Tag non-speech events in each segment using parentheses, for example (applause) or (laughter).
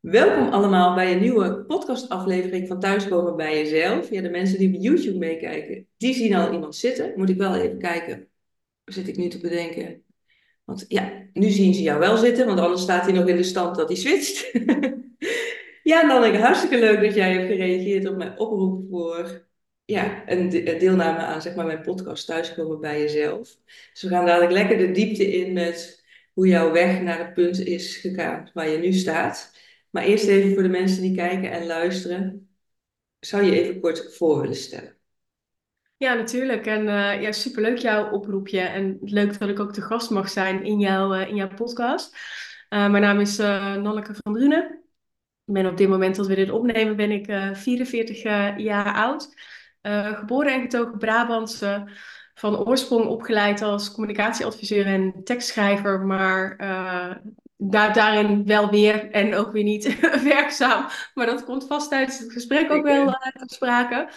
Welkom allemaal bij een nieuwe podcastaflevering van Thuiskomen bij Jezelf. Ja, de mensen die op YouTube meekijken, die zien al iemand zitten. Moet ik wel even kijken, zit ik nu te bedenken. Want ja, nu zien ze jou wel zitten, want anders staat hij nog in de stand dat hij switcht. (laughs) ja, Nanneke, hartstikke leuk dat jij hebt gereageerd op mijn oproep voor ja, een deelname aan zeg maar, mijn podcast Thuiskomen bij Jezelf. Dus we gaan dadelijk lekker de diepte in met hoe jouw weg naar het punt is gegaan waar je nu staat. Maar eerst even voor de mensen die kijken en luisteren. Zou je even kort voor willen stellen? Ja, natuurlijk. En uh, ja, superleuk jouw oproepje. En leuk dat ik ook de gast mag zijn in, jouw uh, in jouw podcast. Uh, mijn naam is Nanneke van Drunen. Ik ben op dit moment dat we dit opnemen, ben ik 44 jaar oud. geboren en getogen Brabantse. Van oorsprong opgeleid als communicatieadviseur en tekstschrijver. Maar daar, daarin wel weer en ook weer niet (laughs) werkzaam. Maar dat komt vast tijdens het gesprek ook wel uh, te sprake.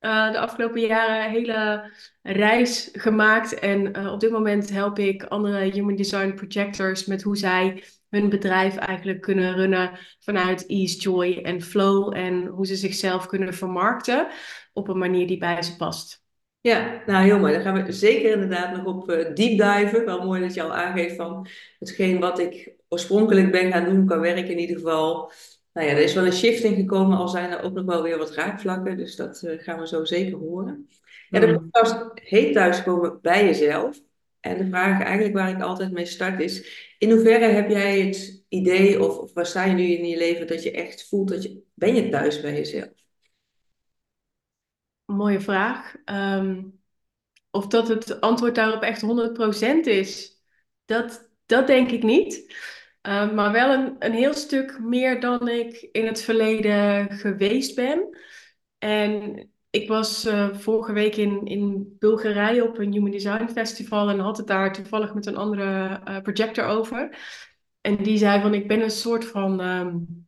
Uh, de afgelopen jaren een hele reis gemaakt. En uh, op dit moment help ik andere human design projectors met hoe zij hun bedrijf eigenlijk kunnen runnen vanuit ease, joy en flow. En hoe ze zichzelf kunnen vermarkten op een manier die bij ze past. Ja, nou heel mooi. Daar gaan we zeker inderdaad nog op uh, deep diven. Wel mooi dat je al aangeeft van hetgeen wat ik oorspronkelijk ben gaan doen qua werk in ieder geval. Nou ja, er is wel een shift in gekomen, al zijn er ook nog wel weer wat raakvlakken. Dus dat uh, gaan we zo zeker horen. Ja, de mm. podcast heet Thuiskomen bij jezelf. En de vraag eigenlijk waar ik altijd mee start is, in hoeverre heb jij het idee, of, of waar sta je nu in je leven, dat je echt voelt dat je, ben je thuis bij jezelf? Mooie vraag. Um, of dat het antwoord daarop echt 100% is, dat, dat denk ik niet. Uh, maar wel een, een heel stuk meer dan ik in het verleden geweest ben. En ik was uh, vorige week in, in Bulgarije op een Human Design Festival en had het daar toevallig met een andere uh, projector over. En die zei van ik ben een soort van um,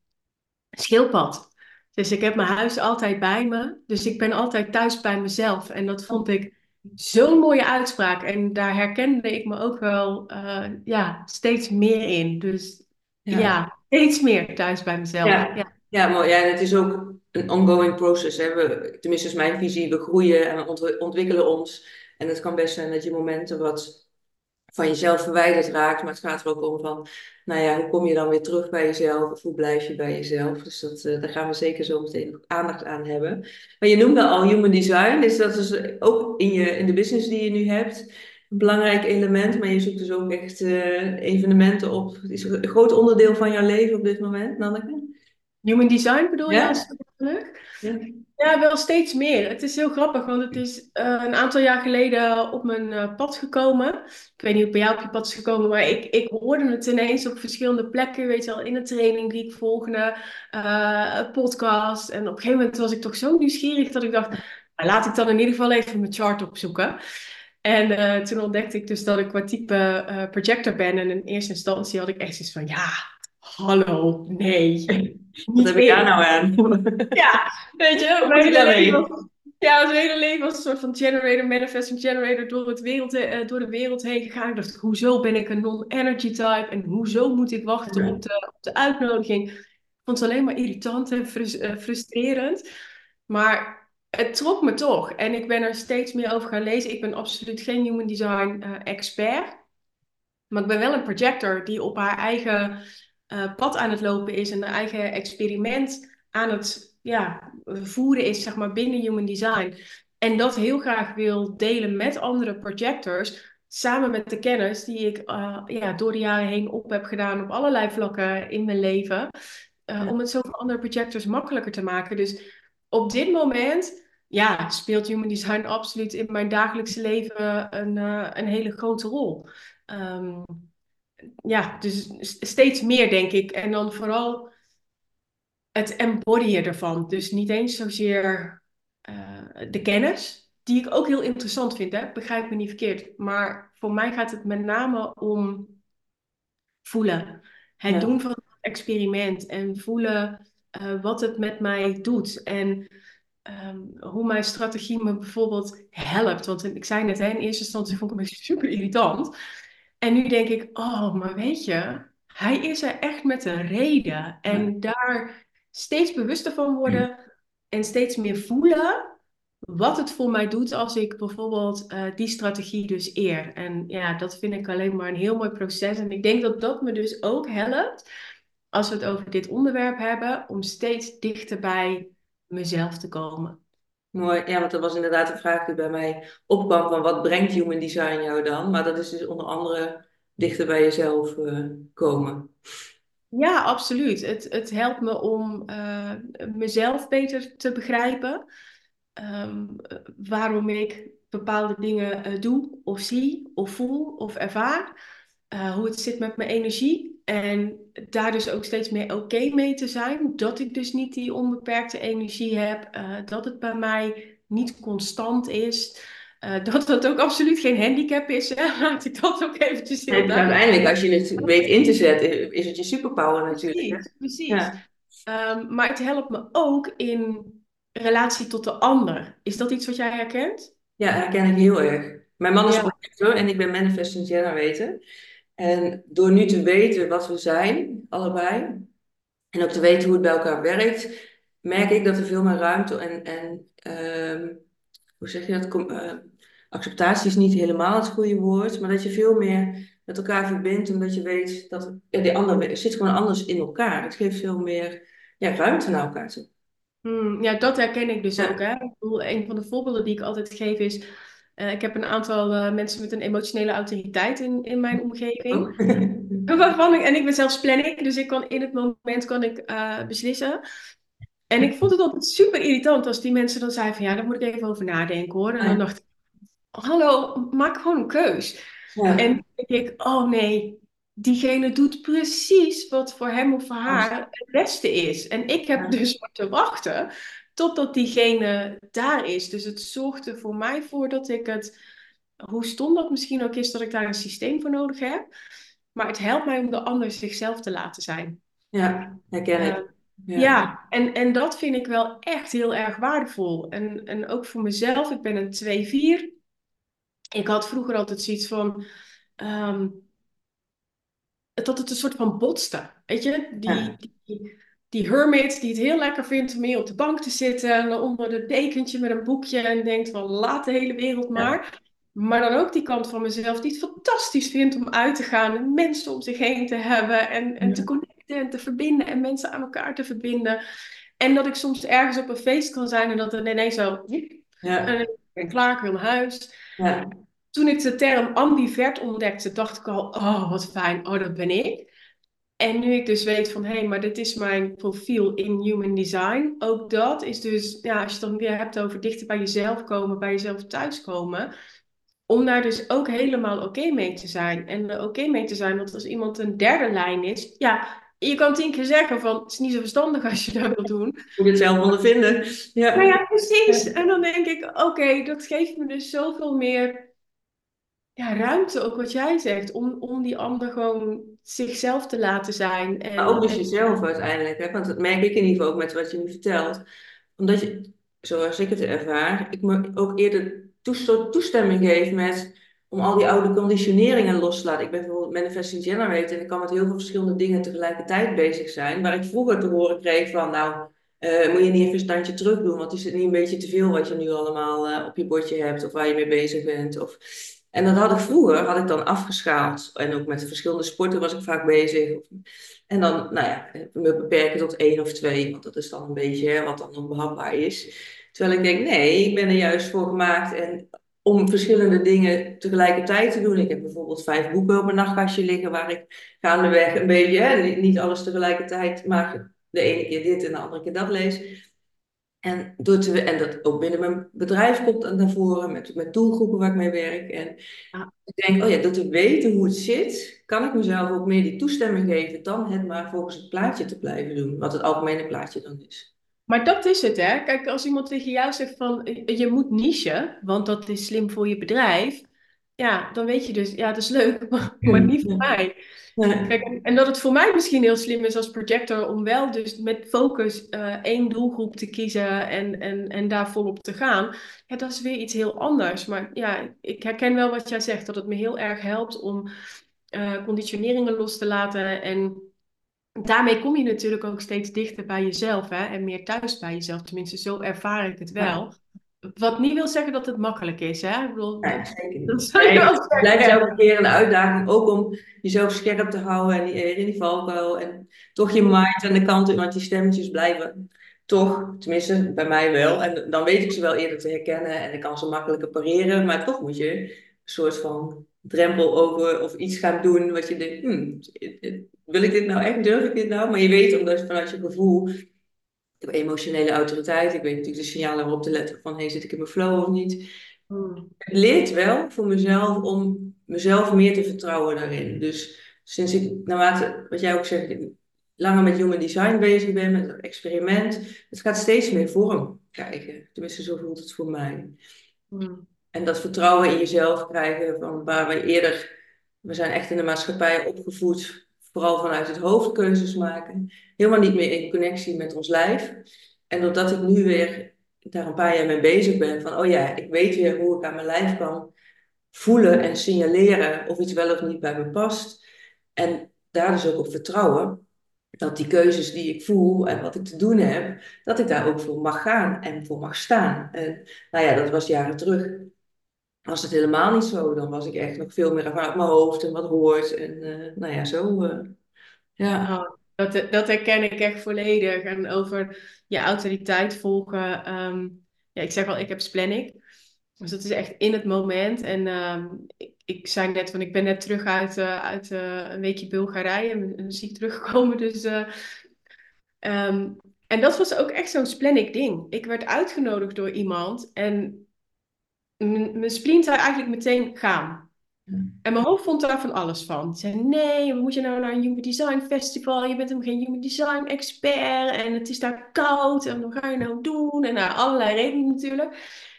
schildpad. Dus ik heb mijn huis altijd bij me. Dus ik ben altijd thuis bij mezelf. En dat vond ik zo'n mooie uitspraak. En daar herkende ik me ook wel uh, ja, steeds meer in. Dus ja. ja. steeds meer thuis bij mezelf. Ja, ja. ja mooi. Ja, het is ook een ongoing process. Hè. We, tenminste, is mijn visie. We groeien en we ontwikkelen ons. En het kan best zijn dat je momenten wat van jezelf verwijderd raakt. Maar het gaat er ook om van, nou ja, hoe kom je dan weer terug bij jezelf? Of hoe blijf je bij jezelf? Dus dat, uh, daar gaan we zeker zo meteen aandacht aan hebben. Maar je noemde al human design. Dus dat is ook in, je, in de business die je nu hebt een belangrijk element. Maar je zoekt dus ook echt uh, evenementen op. Is een groot onderdeel van jouw leven op dit moment, Nanneke? Human design bedoel je? Als ja. ja, wel steeds meer. Het is heel grappig, want het is uh, een aantal jaar geleden op mijn uh, pad gekomen. Ik weet niet of bij jou op je pad is gekomen, maar ik, ik hoorde het ineens op verschillende plekken. Weet je wel, in een training die ik volgde, uh, een podcast. En op een gegeven moment was ik toch zo nieuwsgierig dat ik dacht, nou, laat ik dan in ieder geval even mijn chart opzoeken. En toen ontdekte ik dus dat ik qua type projector ben. En in eerste instantie had ik echt zoiets van, ja, hallo, nee. (laughs) Wat heb ik daar nou aan? (laughs) Ja, weet je, (laughs) mijn hele, leven, ja, het hele leven was een soort van generator, manifesting generator door, het wereld, uh, door de wereld heen gegaan. Ik dacht, hoezo ben ik een non-energy type en hoezo moet ik wachten op, de, op de uitnodiging? Ik vond het alleen maar irritant en eh, frustrerend. Maar het trok me toch. En ik ben er steeds meer over gaan lezen. Ik ben absoluut geen human design uh, expert. Maar ik ben wel een projector die op haar eigen uh, pad aan het lopen is en een eigen experiment aan het ja, voeren is, zeg maar, binnen Human Design. En dat heel graag wil delen met andere projectors, samen met de kennis die ik uh, ja, door de jaren heen op heb gedaan op allerlei vlakken in mijn leven. Uh, Om het zo voor andere projectors makkelijker te maken. Dus op dit moment ja, speelt Human Design absoluut in mijn dagelijkse leven een, een hele grote rol. Um, ja, dus steeds meer denk ik. En dan vooral het embodyen ervan. Dus niet eens zozeer uh, de kennis, die ik ook heel interessant vind, hè? begrijp me niet verkeerd. Maar voor mij gaat het met name om voelen. Het doen van het experiment en voelen uh, wat het met mij doet. En um, hoe mijn strategie me bijvoorbeeld helpt. Want ik zei net, hè, in eerste instantie vond ik me super irritant. En nu denk ik, oh, maar weet je, hij is er echt met een reden. En daar steeds bewuster van worden en steeds meer voelen wat het voor mij doet als ik bijvoorbeeld eh, die strategie dus eer. En ja, dat vind ik alleen maar een heel mooi proces. En ik denk dat dat me dus ook helpt, als we het over dit onderwerp hebben, om steeds dichter bij mezelf te komen. Mooi, ja, want dat was inderdaad een vraag die bij mij opkwam van wat brengt human design jou dan? Maar dat is dus onder andere dichter bij jezelf uh, komen. Ja, absoluut. Het, het helpt me om uh, mezelf beter te begrijpen. Um, waarom ik bepaalde dingen uh, doe of zie of voel of ervaar. Hoe het zit met mijn energie. En daar dus ook steeds meer oké mee te zijn. Dat ik dus niet die onbeperkte energie heb. dat het bij mij niet constant is. Uh, (laughs) dat dat ook absoluut geen handicap is. Hè? (laughs) Laat ik dat ook eventjes heel en Uiteindelijk, als je het weet in te zetten, is het je superpower natuurlijk. Precies, precies. Um, maar het helpt me ook in relatie tot de ander. Is dat iets wat jij herkent? Ja, herken ik heel erg. Mijn man is ja. projector en ik ben manifesting generator. En door nu te weten wat we zijn, allebei, en ook te weten hoe het bij elkaar werkt, merk ik dat er veel meer ruimte en, en um, hoe zeg je dat? Uh, acceptatie is niet helemaal het goede woord, maar dat je veel meer met elkaar verbindt, omdat je weet dat ja, die andere zit gewoon anders in elkaar. Het geeft veel meer ja, ruimte naar elkaar toe. Hmm, ja, dat herken ik dus ook. Hè? Ik bedoel, een van de voorbeelden die ik altijd geef is. Uh, ik heb een aantal uh, mensen met een emotionele autoriteit in, in mijn omgeving. Oh. (laughs) (laughs) Waarvan ik, en ik ben zelfs planning, dus ik kan in het moment kan ik, uh, beslissen. En ik vond het altijd super irritant als die mensen dan zeiden van ja, daar moet ik even over nadenken hoor. En dan dacht ik, hallo, maak gewoon een keus. En dan denk ik, oh nee, diegene doet precies wat voor hem of voor haar het beste is. En ik heb dus maar te wachten totdat diegene daar is. Dus het zorgt er voor mij voor dat ik het, hoe stom dat misschien ook is, dat ik daar een systeem voor nodig heb. Maar het helpt mij om de ander zichzelf te laten zijn. Ja, herken ik. Uh, ja, ja en, en dat vind ik wel echt heel erg waardevol. En, en ook voor mezelf, ik ben een 2-4. Ik had vroeger altijd zoiets van. Um, dat het een soort van botste. Weet je, die, die, die, hermit die het heel lekker vindt om hier op de bank te zitten. En onder het dekentje met een boekje. En denkt van laat de hele wereld maar. Maar dan ook die kant van mezelf die het fantastisch vindt om uit te gaan. En mensen om zich heen te hebben. En, en te connecten en te verbinden en mensen aan elkaar te verbinden. En dat ik soms ergens op een feest kan zijn en dat er ineens zo... Ja. En ik ben klaar, ik wil naar huis. Ja. Toen ik de term ambivert ontdekte, dacht ik al... Oh, wat fijn. Oh, dat ben ik. En nu ik dus weet van, hé, hey, maar dit is mijn profiel in Human Design. Ook dat is dus, ja, als je het dan weer hebt over dichter bij jezelf komen, bij jezelf thuiskomen om daar dus ook helemaal oké mee te zijn. En oké mee te zijn dat als iemand een derde lijn is, ja, je kan tien keer zeggen van het is niet zo verstandig als je dat wil doen. Moet je het zelf ondervinden. Ja. Nou ja, precies. En dan denk ik, oké, dat geeft me dus zoveel meer ja, ruimte, ook wat jij zegt, om, om die ander gewoon zichzelf te laten zijn. En, maar ook dus jezelf uiteindelijk, hè? want dat merk ik in ieder geval ook met wat je nu vertelt. Omdat je, zoals ik het ervaar, ik me ook eerder toestemming geef met om al die oude conditioneringen los te laten. Ik ben bijvoorbeeld manifesting generator en ik kan met heel veel verschillende dingen tegelijkertijd bezig zijn. Waar ik vroeger te horen kreeg van, nou, uh, moet je niet even een standje terug doen, want is het niet een beetje te veel wat je nu allemaal uh, op je bordje hebt of waar je mee bezig bent. Of... En dat had ik vroeger, had ik dan afgeschaald. En ook met verschillende sporten was ik vaak bezig. En dan, nou ja, me beperken tot één of twee, want dat is dan een beetje hè, wat dan onbehapbaar is. Terwijl ik denk, nee, ik ben er juist voor gemaakt en om verschillende dingen tegelijkertijd te doen. Ik heb bijvoorbeeld vijf boeken op mijn nachtkastje liggen waar ik gaandeweg een beetje, niet alles tegelijkertijd, maar de ene keer dit en de andere keer dat lees. En, door te, en dat ook binnen mijn bedrijf komt dat naar voren, met, met doelgroepen waar ik mee werk. En ik denk, oh ja, door te weten hoe het zit, kan ik mezelf ook meer die toestemming geven dan het maar volgens het plaatje te blijven doen, wat het algemene plaatje dan is. Maar dat is het, hè? Kijk, als iemand tegen jou zegt van je moet nichen, want dat is slim voor je bedrijf. Ja, dan weet je dus, ja, dat is leuk, (laughs) maar, niet voor mij. (laughs) Kijk, en dat het voor mij misschien heel slim is als projector om wel dus met focus uh, één doelgroep te kiezen en, en, en daar volop te gaan. Ja, dat is weer iets heel anders. Maar ja, ik herken wel wat jij zegt, dat het me heel erg helpt om uh, conditioneringen los te laten. En daarmee kom je natuurlijk ook steeds dichter bij jezelf hè? en meer thuis bij jezelf. Tenminste, zo ervaar ik het wel. Wat niet wil zeggen dat het makkelijk is. Hè? Ik bedoel, nee, zeker het blijft elke keer een uitdaging, ook om jezelf scherp te houden en in die valkuil. En toch je mind aan de kant, want die stemmetjes blijven toch, tenminste bij mij wel. En dan weet ik ze wel eerder te herkennen en ik kan ze makkelijker pareren. Maar toch moet je een soort van drempel over of iets gaan doen wat je denkt, hmm, wil ik dit nou echt, durf ik dit nou? Maar je weet omdat vanuit je gevoel, ik heb emotionele autoriteit, ik weet natuurlijk de signalen waarop te letten van, hey, zit ik in mijn flow of niet? Hmm. Het leert wel voor mezelf om mezelf meer te vertrouwen daarin. Dus sinds ik, naarmate, wat jij ook zegt, langer met human design bezig ben, met het experiment, het gaat steeds meer vorm krijgen. Tenminste, zo voelt het voor mij. Hmm. En dat vertrouwen in jezelf krijgen, van waar we eerder, we zijn echt in de maatschappij opgevoed, vooral vanuit het hoofd keuzes maken, helemaal niet meer in connectie met ons lijf. En doordat ik nu weer daar een paar jaar mee bezig ben, van oh ja, ik weet weer hoe ik aan mijn lijf kan voelen en signaleren of iets wel of niet bij me past. En daar dus ook op vertrouwen dat die keuzes die ik voel en wat ik te doen heb, dat ik daar ook voor mag gaan en voor mag staan. En nou ja, dat was jaren terug. Was het helemaal niet zo, dan was ik echt nog veel meer vanuit mijn hoofd en wat hoort. En uh, nou ja, zo. Uh, ja. Oh, dat, dat herken ik echt volledig. En over je autoriteit volgen. Um, ja, ik zeg wel, ik heb splenic. Dus dat is echt in het moment. En um, ik, ik zei net, van ik ben net terug uit, uh, uit een weekje Bulgarije. En ziek teruggekomen. (laughs) Dus, um, en dat was ook echt zo'n splenic ding. Ik werd uitgenodigd door iemand. En mijn spleen zei eigenlijk meteen gaan. En mijn hoofd vond daar van alles van. Ze zei, nee, moet je nou naar een Human Design Festival? Je bent hem geen Human Design expert. En het is daar koud. En wat ga je nou doen? En nou, allerlei redenen natuurlijk.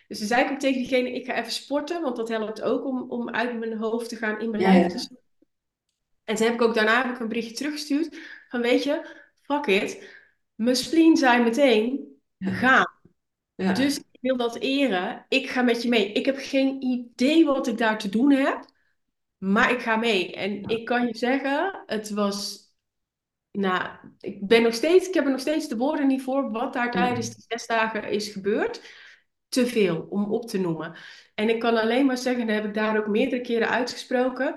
Dus ze zei ik ook tegen diegene, ik ga even sporten. Want dat helpt ook om, om uit mijn hoofd te gaan in mijn ja, lijf. Ja. En toen heb ik ook daarna heb ik een berichtje teruggestuurd. Van weet je, fuck it. Mijn spleen zei meteen, Dus wil dat eren. Ik ga met je mee. Ik heb geen idee wat ik daar te doen heb. Maar ik ga mee. En ik kan je zeggen, het was. Nou, ik ben nog steeds, ik heb er nog steeds de woorden niet voor wat daar tijdens die zes dagen is gebeurd. Te veel om op te noemen. En ik kan alleen maar zeggen, dat heb ik daar ook meerdere keren uitgesproken.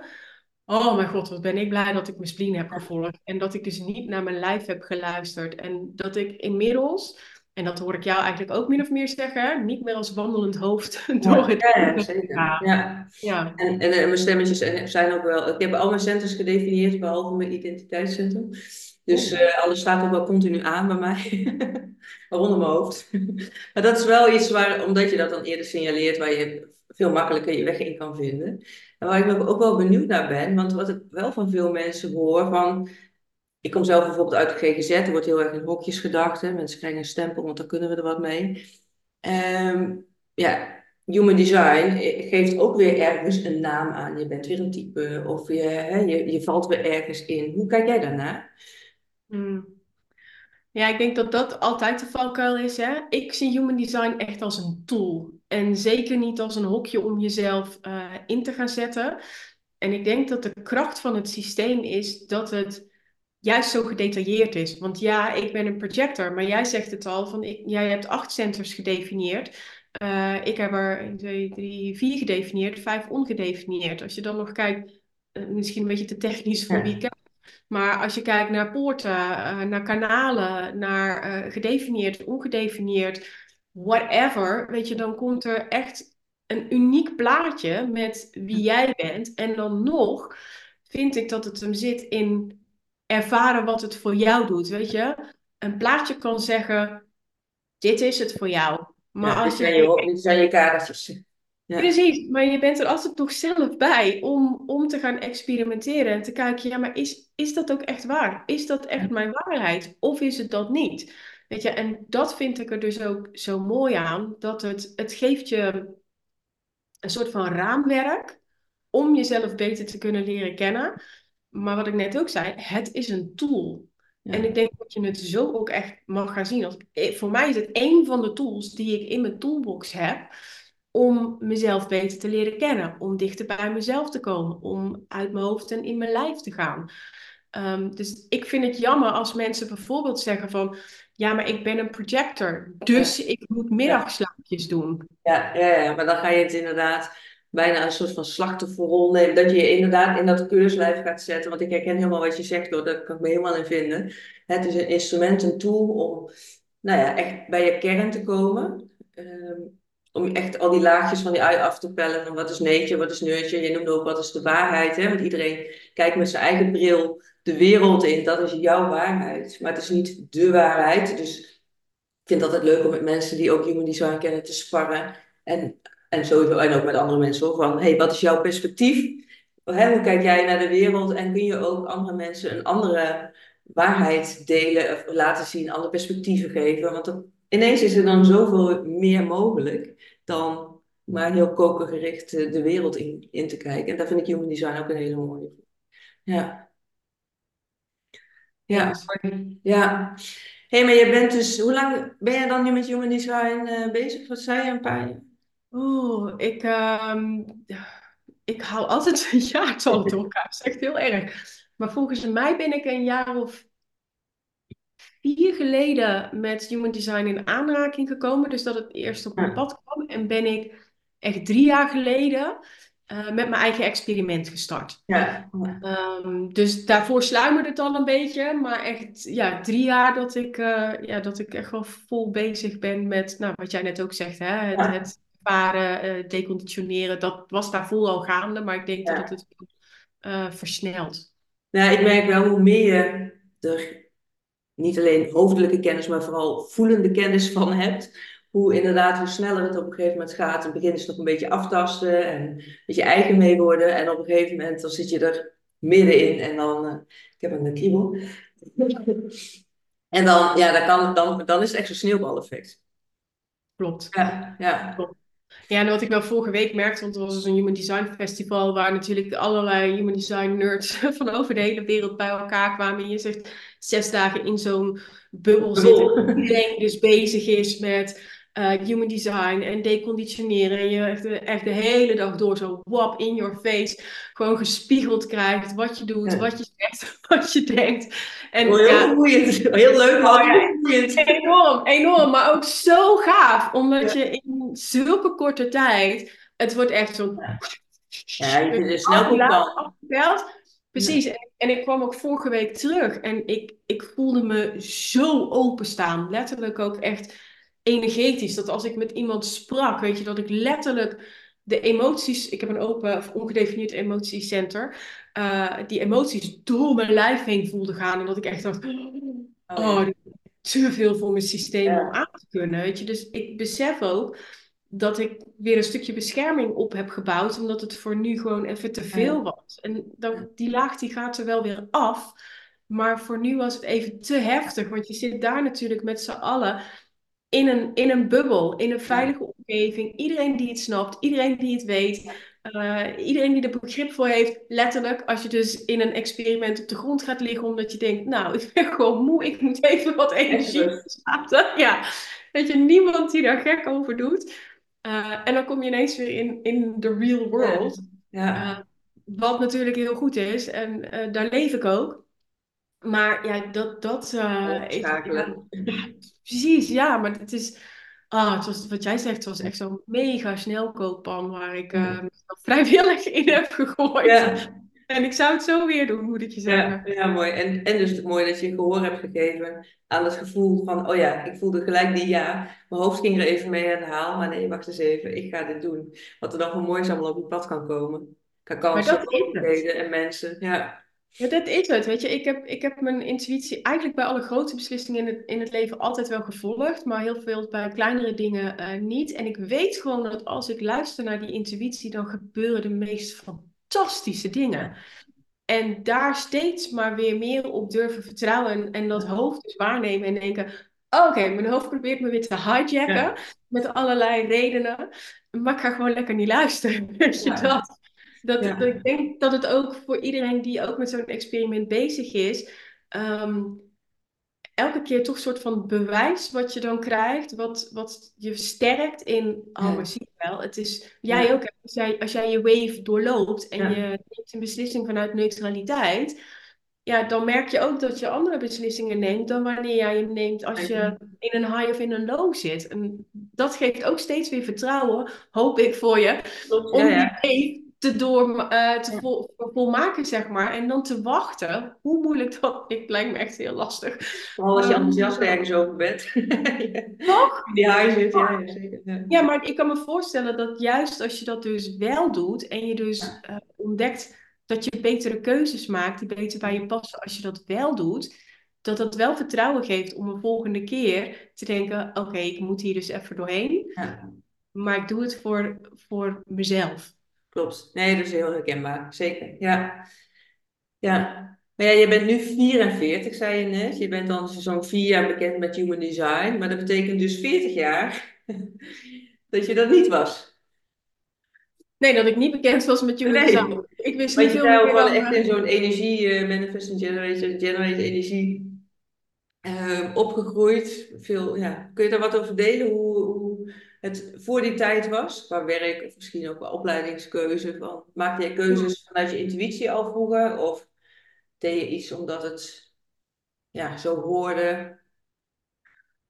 Oh mijn god, wat ben ik blij dat ik mijn spleen heb gevolgd. En dat ik dus niet naar mijn lijf heb geluisterd. En dat ik inmiddels en dat hoor ik jou eigenlijk ook min of meer zeggen, niet meer als wandelend hoofd (laughs) door het ja, ja, zeker. Ja. ja. En, en, mijn stemmetjes zijn ook wel, ik heb al mijn centers gedefinieerd, behalve mijn identiteitscentrum. Dus uh, alles staat ook wel continu aan bij mij, (laughs) waaronder mijn hoofd. (laughs) maar dat is wel iets waar, omdat je dat dan eerder signaleert, waar je veel makkelijker je weg in kan vinden. En waar ik ook wel benieuwd naar ben, want wat ik wel van veel mensen hoor, van ik kom zelf bijvoorbeeld uit de GGZ, er wordt heel erg in hokjes gedacht. Mensen krijgen een stempel, want dan kunnen we er wat mee. Um, ja, human design geeft ook weer ergens een naam aan. Je bent weer een type of je, hè, je, valt weer ergens in. Hoe kijk jij daarnaar? Hmm. Ja, ik denk dat dat altijd de valkuil is. Hè? Ik zie human design echt als een tool. En zeker niet als een hokje om jezelf uh, in te gaan zetten. En ik denk dat de kracht van het systeem is dat het juist zo gedetailleerd is. Want ja, ik ben een projector, maar jij zegt het al, van ik, jij hebt acht centers gedefinieerd. Uh, ik heb er 1, 2, 3, 4 gedefinieerd, vijf ongedefinieerd. Als je dan nog kijkt, uh, misschien een beetje te technisch voor wie kijkt. Maar als je kijkt naar poorten, uh, naar kanalen, naar gedefinieerd, ongedefinieerd, whatever, weet je, dan komt er echt een uniek plaatje met wie jij bent. En dan nog vind ik dat het hem zit in ervaren wat het voor jou doet. Weet je, een plaatje kan zeggen: Dit is het voor jou. Maar als je. Dit zijn je kadertjes. Ja. Precies, maar je bent er altijd nog zelf bij om, om te gaan experimenteren en te kijken, ja, maar is, is dat ook echt waar? Is dat echt mijn waarheid? Of is het dat niet? Weet je, en dat vind ik er dus ook zo mooi aan, dat het, het geeft je een soort van raamwerk om jezelf beter te kunnen leren kennen. Maar wat ik net ook zei, het is een tool. En ik denk dat je het zo ook echt mag gaan zien. Als, eh, voor mij is het één van de tools die ik in mijn toolbox heb. om mezelf beter te leren kennen, om dichter bij mezelf te komen, om uit mijn hoofd en in mijn lijf te gaan. Ehm, dus ik vind het jammer als mensen bijvoorbeeld zeggen van, ja, maar ik ben een projector, dus ik moet middagslaapjes doen. Ja, ja, ja, maar dan ga je het inderdaad bijna een soort van slachtofferrol nemen. Dat je je inderdaad in dat keurslijf gaat zetten. Want ik herken helemaal wat je zegt hoor, daar kan ik me helemaal in vinden. Het is een instrument, een tool om nou ja, echt bij je kern te komen. Ehm, om echt al die laagjes van die ui af te pellen. Van wat is neetje, wat is neurtje. Je noemde ook wat is de waarheid. Hè? Want iedereen kijkt met zijn eigen bril de wereld in. Dat is jouw waarheid. Maar het is niet de waarheid. Dus ik vind het altijd leuk om met mensen die ook human design kennen te sparren. En, en sowieso, en ook met andere mensen hoor. Van, hey, wat is jouw perspectief? Hè, hoe kijk jij naar de wereld? En kun je ook andere mensen een andere waarheid delen of laten zien, andere perspectieven geven? Want ineens is er dan zoveel meer mogelijk dan maar heel kokergericht de wereld in, in te kijken. En daar vind ik human design ook een hele mooie. Ja. Ja, ja. Hé, hey, maar je bent dus, hoe lang ben je dan nu met Human Design uh, bezig? Wat zei je, een paar jaar? Oeh, ik, um, ik hou altijd (laughs) een jaartal door elkaar. Dat is echt heel erg. Maar volgens mij ben ik een jaar of vier geleden met Human Design in aanraking gekomen. Dus dat het eerst op mijn pad kwam. En ben ik echt drie jaar geleden uh, met mijn eigen experiment gestart. Ja. Um, dus daarvoor sluimerde het al een beetje. Maar echt ja, drie jaar dat ik, uh, ja, dat ik echt wel vol bezig ben met nou, wat jij net ook zegt. Hè? Het, ja. het varen, uh, deconditioneren. Dat was daarvoor al gaande. Maar ik denk ja. dat het versnelt. Nou, ik merk wel hoe meer je er niet alleen hoofdelijke kennis, maar vooral voelende kennis van hebt hoe inderdaad, hoe sneller het op een gegeven moment gaat. In het begin is het nog een beetje aftasten en met je eigen mee worden. En op een gegeven moment dan zit je er middenin en dan, uh, ik heb een kriebel. (laughs) en dan, ja, dan, kan, dan, dan is het echt zo'n sneeuwbaleffect. Klopt. Ja, ja. Klopt. Ja, en wat ik wel vorige week merkte, want er was dus een Human Design Festival waar natuurlijk allerlei Human Design nerds (laughs) van over de hele wereld bij elkaar kwamen. En je zegt zes dagen in zo'n bubbel zitten. Iedereen dus bezig is met uh, human design en deconditioneren. En je echt de, echt de hele dag door zo wap in your face gewoon gespiegeld krijgt wat je doet, wat je zegt, (laughs) wat je denkt. En, oh, heel ja, boeiend. (laughs) Heel leuk, maar oh, ja, Enorm, enorm. Maar ook zo gaaf, omdat je in zulke korte tijd, het wordt echt zo... Ja, je er snel op Precies, en, en, ik kwam ook vorige week terug en ik, ik voelde me zo openstaan. Letterlijk ook echt energetisch. Dat als ik met iemand sprak, weet je, dat ik letterlijk de emoties, ik heb een open of ongedefinieerd emotiecenter, uh, die emoties door mijn lijf heen voelde gaan. En dat ik echt dacht, oh, oh te veel voor mijn systeem om aan te kunnen. Weet je? Dus ik besef ook dat ik weer een stukje bescherming op heb gebouwd, omdat het voor nu gewoon even te veel was. En dan, die laag die gaat er wel weer af. Maar voor nu was het even te heftig, want je zit daar natuurlijk met z'n allen in een, in een bubbel, in een veilige omgeving. Iedereen die het snapt, iedereen die het weet, uh, iedereen die er begrip voor heeft. Letterlijk, als je dus in een experiment op de grond gaat liggen omdat je denkt, nou, ik ben (laughs) gewoon moe, ik moet even wat energie laten. Ja, weet je, niemand die daar gek over doet. Uh, en dan kom je ineens weer in, in the real world. Ja. ja. Uh, wat natuurlijk heel goed is en daar leef ik ook. Maar ja, dat, dat uh, ja, (laughs) precies, ja, maar het is, ah, het was, wat jij zegt, het was echt zo'n mega snelkooppan waar ik uh, (laughs) vrijwillig in heb gegooid. Ja. En ik zou het zo weer doen, moet ik je zeggen. Ja, ja mooi. En, en dus mooi dat je gehoor hebt gegeven aan het gevoel van, oh ja, ik voelde gelijk die ja. Mijn hoofd ging er even mee aan de haal, maar nee, wacht eens even, ik ga dit doen. Wat er dan voor moois allemaal op je pad kan komen. Kan kansen, mogelijkheden en mensen, ja. Ja, dat is het. Weet je, ik heb, ik heb mijn intuïtie eigenlijk bij alle grote beslissingen in het, in het leven altijd wel gevolgd, maar heel veel bij kleinere dingen uh, niet. En ik weet gewoon dat als ik luister naar die intuïtie, dan gebeuren de meest fantastische dingen. En daar steeds maar weer meer op durven vertrouwen en, en dat hoofd dus waarnemen en denken, oké, mijn hoofd probeert me weer te hijacken met allerlei redenen, maar ik ga gewoon lekker niet luisteren. Weet je dat? Dat, dat, ik denk dat het ook voor iedereen die ook met zo'n experiment bezig is, um, elke keer toch een soort van bewijs wat je dan krijgt, wat, wat je sterkt in, oh, maar zie je wel, het is, jij Ja. ook, als jij, als jij je wave doorloopt en Ja. je neemt een beslissing vanuit neutraliteit, ja, dan merk je ook dat je andere beslissingen neemt dan wanneer jij hem neemt als je in een high of in een low zit. En dat geeft ook steeds weer vertrouwen, hoop ik voor je, om ja, ja. die wave te, door, eh, te vol, volmaken, zeg maar. En dan te wachten, hoe moeilijk dat, het (laughs) lijkt me echt heel lastig. Vooral als je Ehm, enthousiast ergens over bent. (laughs) Toch? In die zit, ja, ja, zeker. Ja. Ja, maar ik kan me voorstellen dat juist als je dat dus wel doet en je dus eh, ontdekt dat je betere keuzes maakt die beter bij je passen als je dat wel doet, dat dat wel vertrouwen geeft om een volgende keer te denken, oké, ik moet hier dus even doorheen, Ja, maar ik doe het voor, voor mezelf. Klopt. Nee, dat is heel herkenbaar. Zeker. Ja. Ja. Maar ja, je bent nu 44, zei je net. Je bent dan zo'n vier jaar bekend met Human Design. Maar dat betekent dus 40 jaar (laughs) dat je dat niet was. Nee, dat ik niet bekend was met Human Nee. Design. Ik wist Want niet je veel meer wel dan... echt eh, in zo'n energie, eh, manifesting generator, generate energie eh, opgegroeid. Veel, ja. Kun je daar wat over delen? Hoe het voor die tijd was? Qua werk of misschien ook qua opleidingskeuze. Van, maakte je keuzes vanuit je intuïtie al vroeger? Of deed je iets omdat het ja, zo hoorde?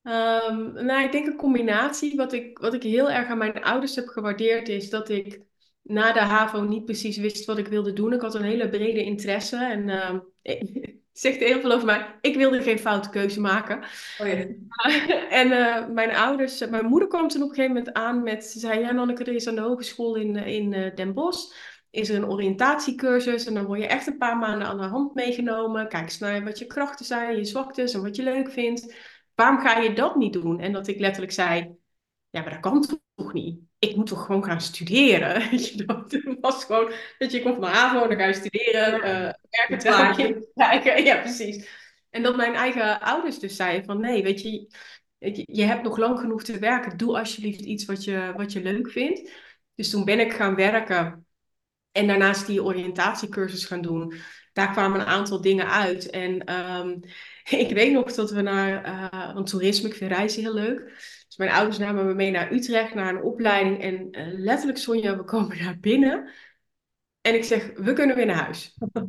Ehm, nou, ik denk een combinatie. Wat ik, wat ik heel erg aan mijn ouders heb gewaardeerd is dat ik na de HAVO niet precies wist wat ik wilde doen. Ik had een hele brede interesse en ehm, (laughs) zegt heel veel over mij. Ik wilde geen foute keuze maken. Oh ja. (laughs) En eh, mijn ouders, mijn moeder kwam toen op een gegeven moment aan met, ze zei, ja Nanneke, er is aan de hogeschool in, eh, in eh, Den Bosch, is er een oriëntatiecursus en dan word je echt een paar maanden aan de hand meegenomen. Kijk eens naar wat je krachten zijn, je zwaktes en wat je leuk vindt. Waarom ga je dat niet doen? En dat ik letterlijk zei, ja, maar dat kan toch niet? Ik moet toch gewoon gaan studeren? (laughs) Weet je, dat was gewoon, dat je komt van de HAVO dan ga je studeren, Ja. eh, werken, plaatje. kinderen krijgen. Ja, precies. En dat mijn eigen ouders dus zeiden van, nee, weet je, je, hebt nog lang genoeg te werken. Doe alsjeblieft iets wat je, wat je leuk vindt. Dus toen ben ik gaan werken en daarnaast die oriëntatiecursus gaan doen. Daar kwamen een aantal dingen uit. En ehm, (laughs) ik weet nog dat we naar, eh want toerisme, ik vind reizen heel leuk. Dus mijn ouders namen me mee naar Utrecht, naar een opleiding. En eh, letterlijk, Sonja, we komen daar binnen. En ik zeg, we kunnen weer naar huis. (laughs) (laughs)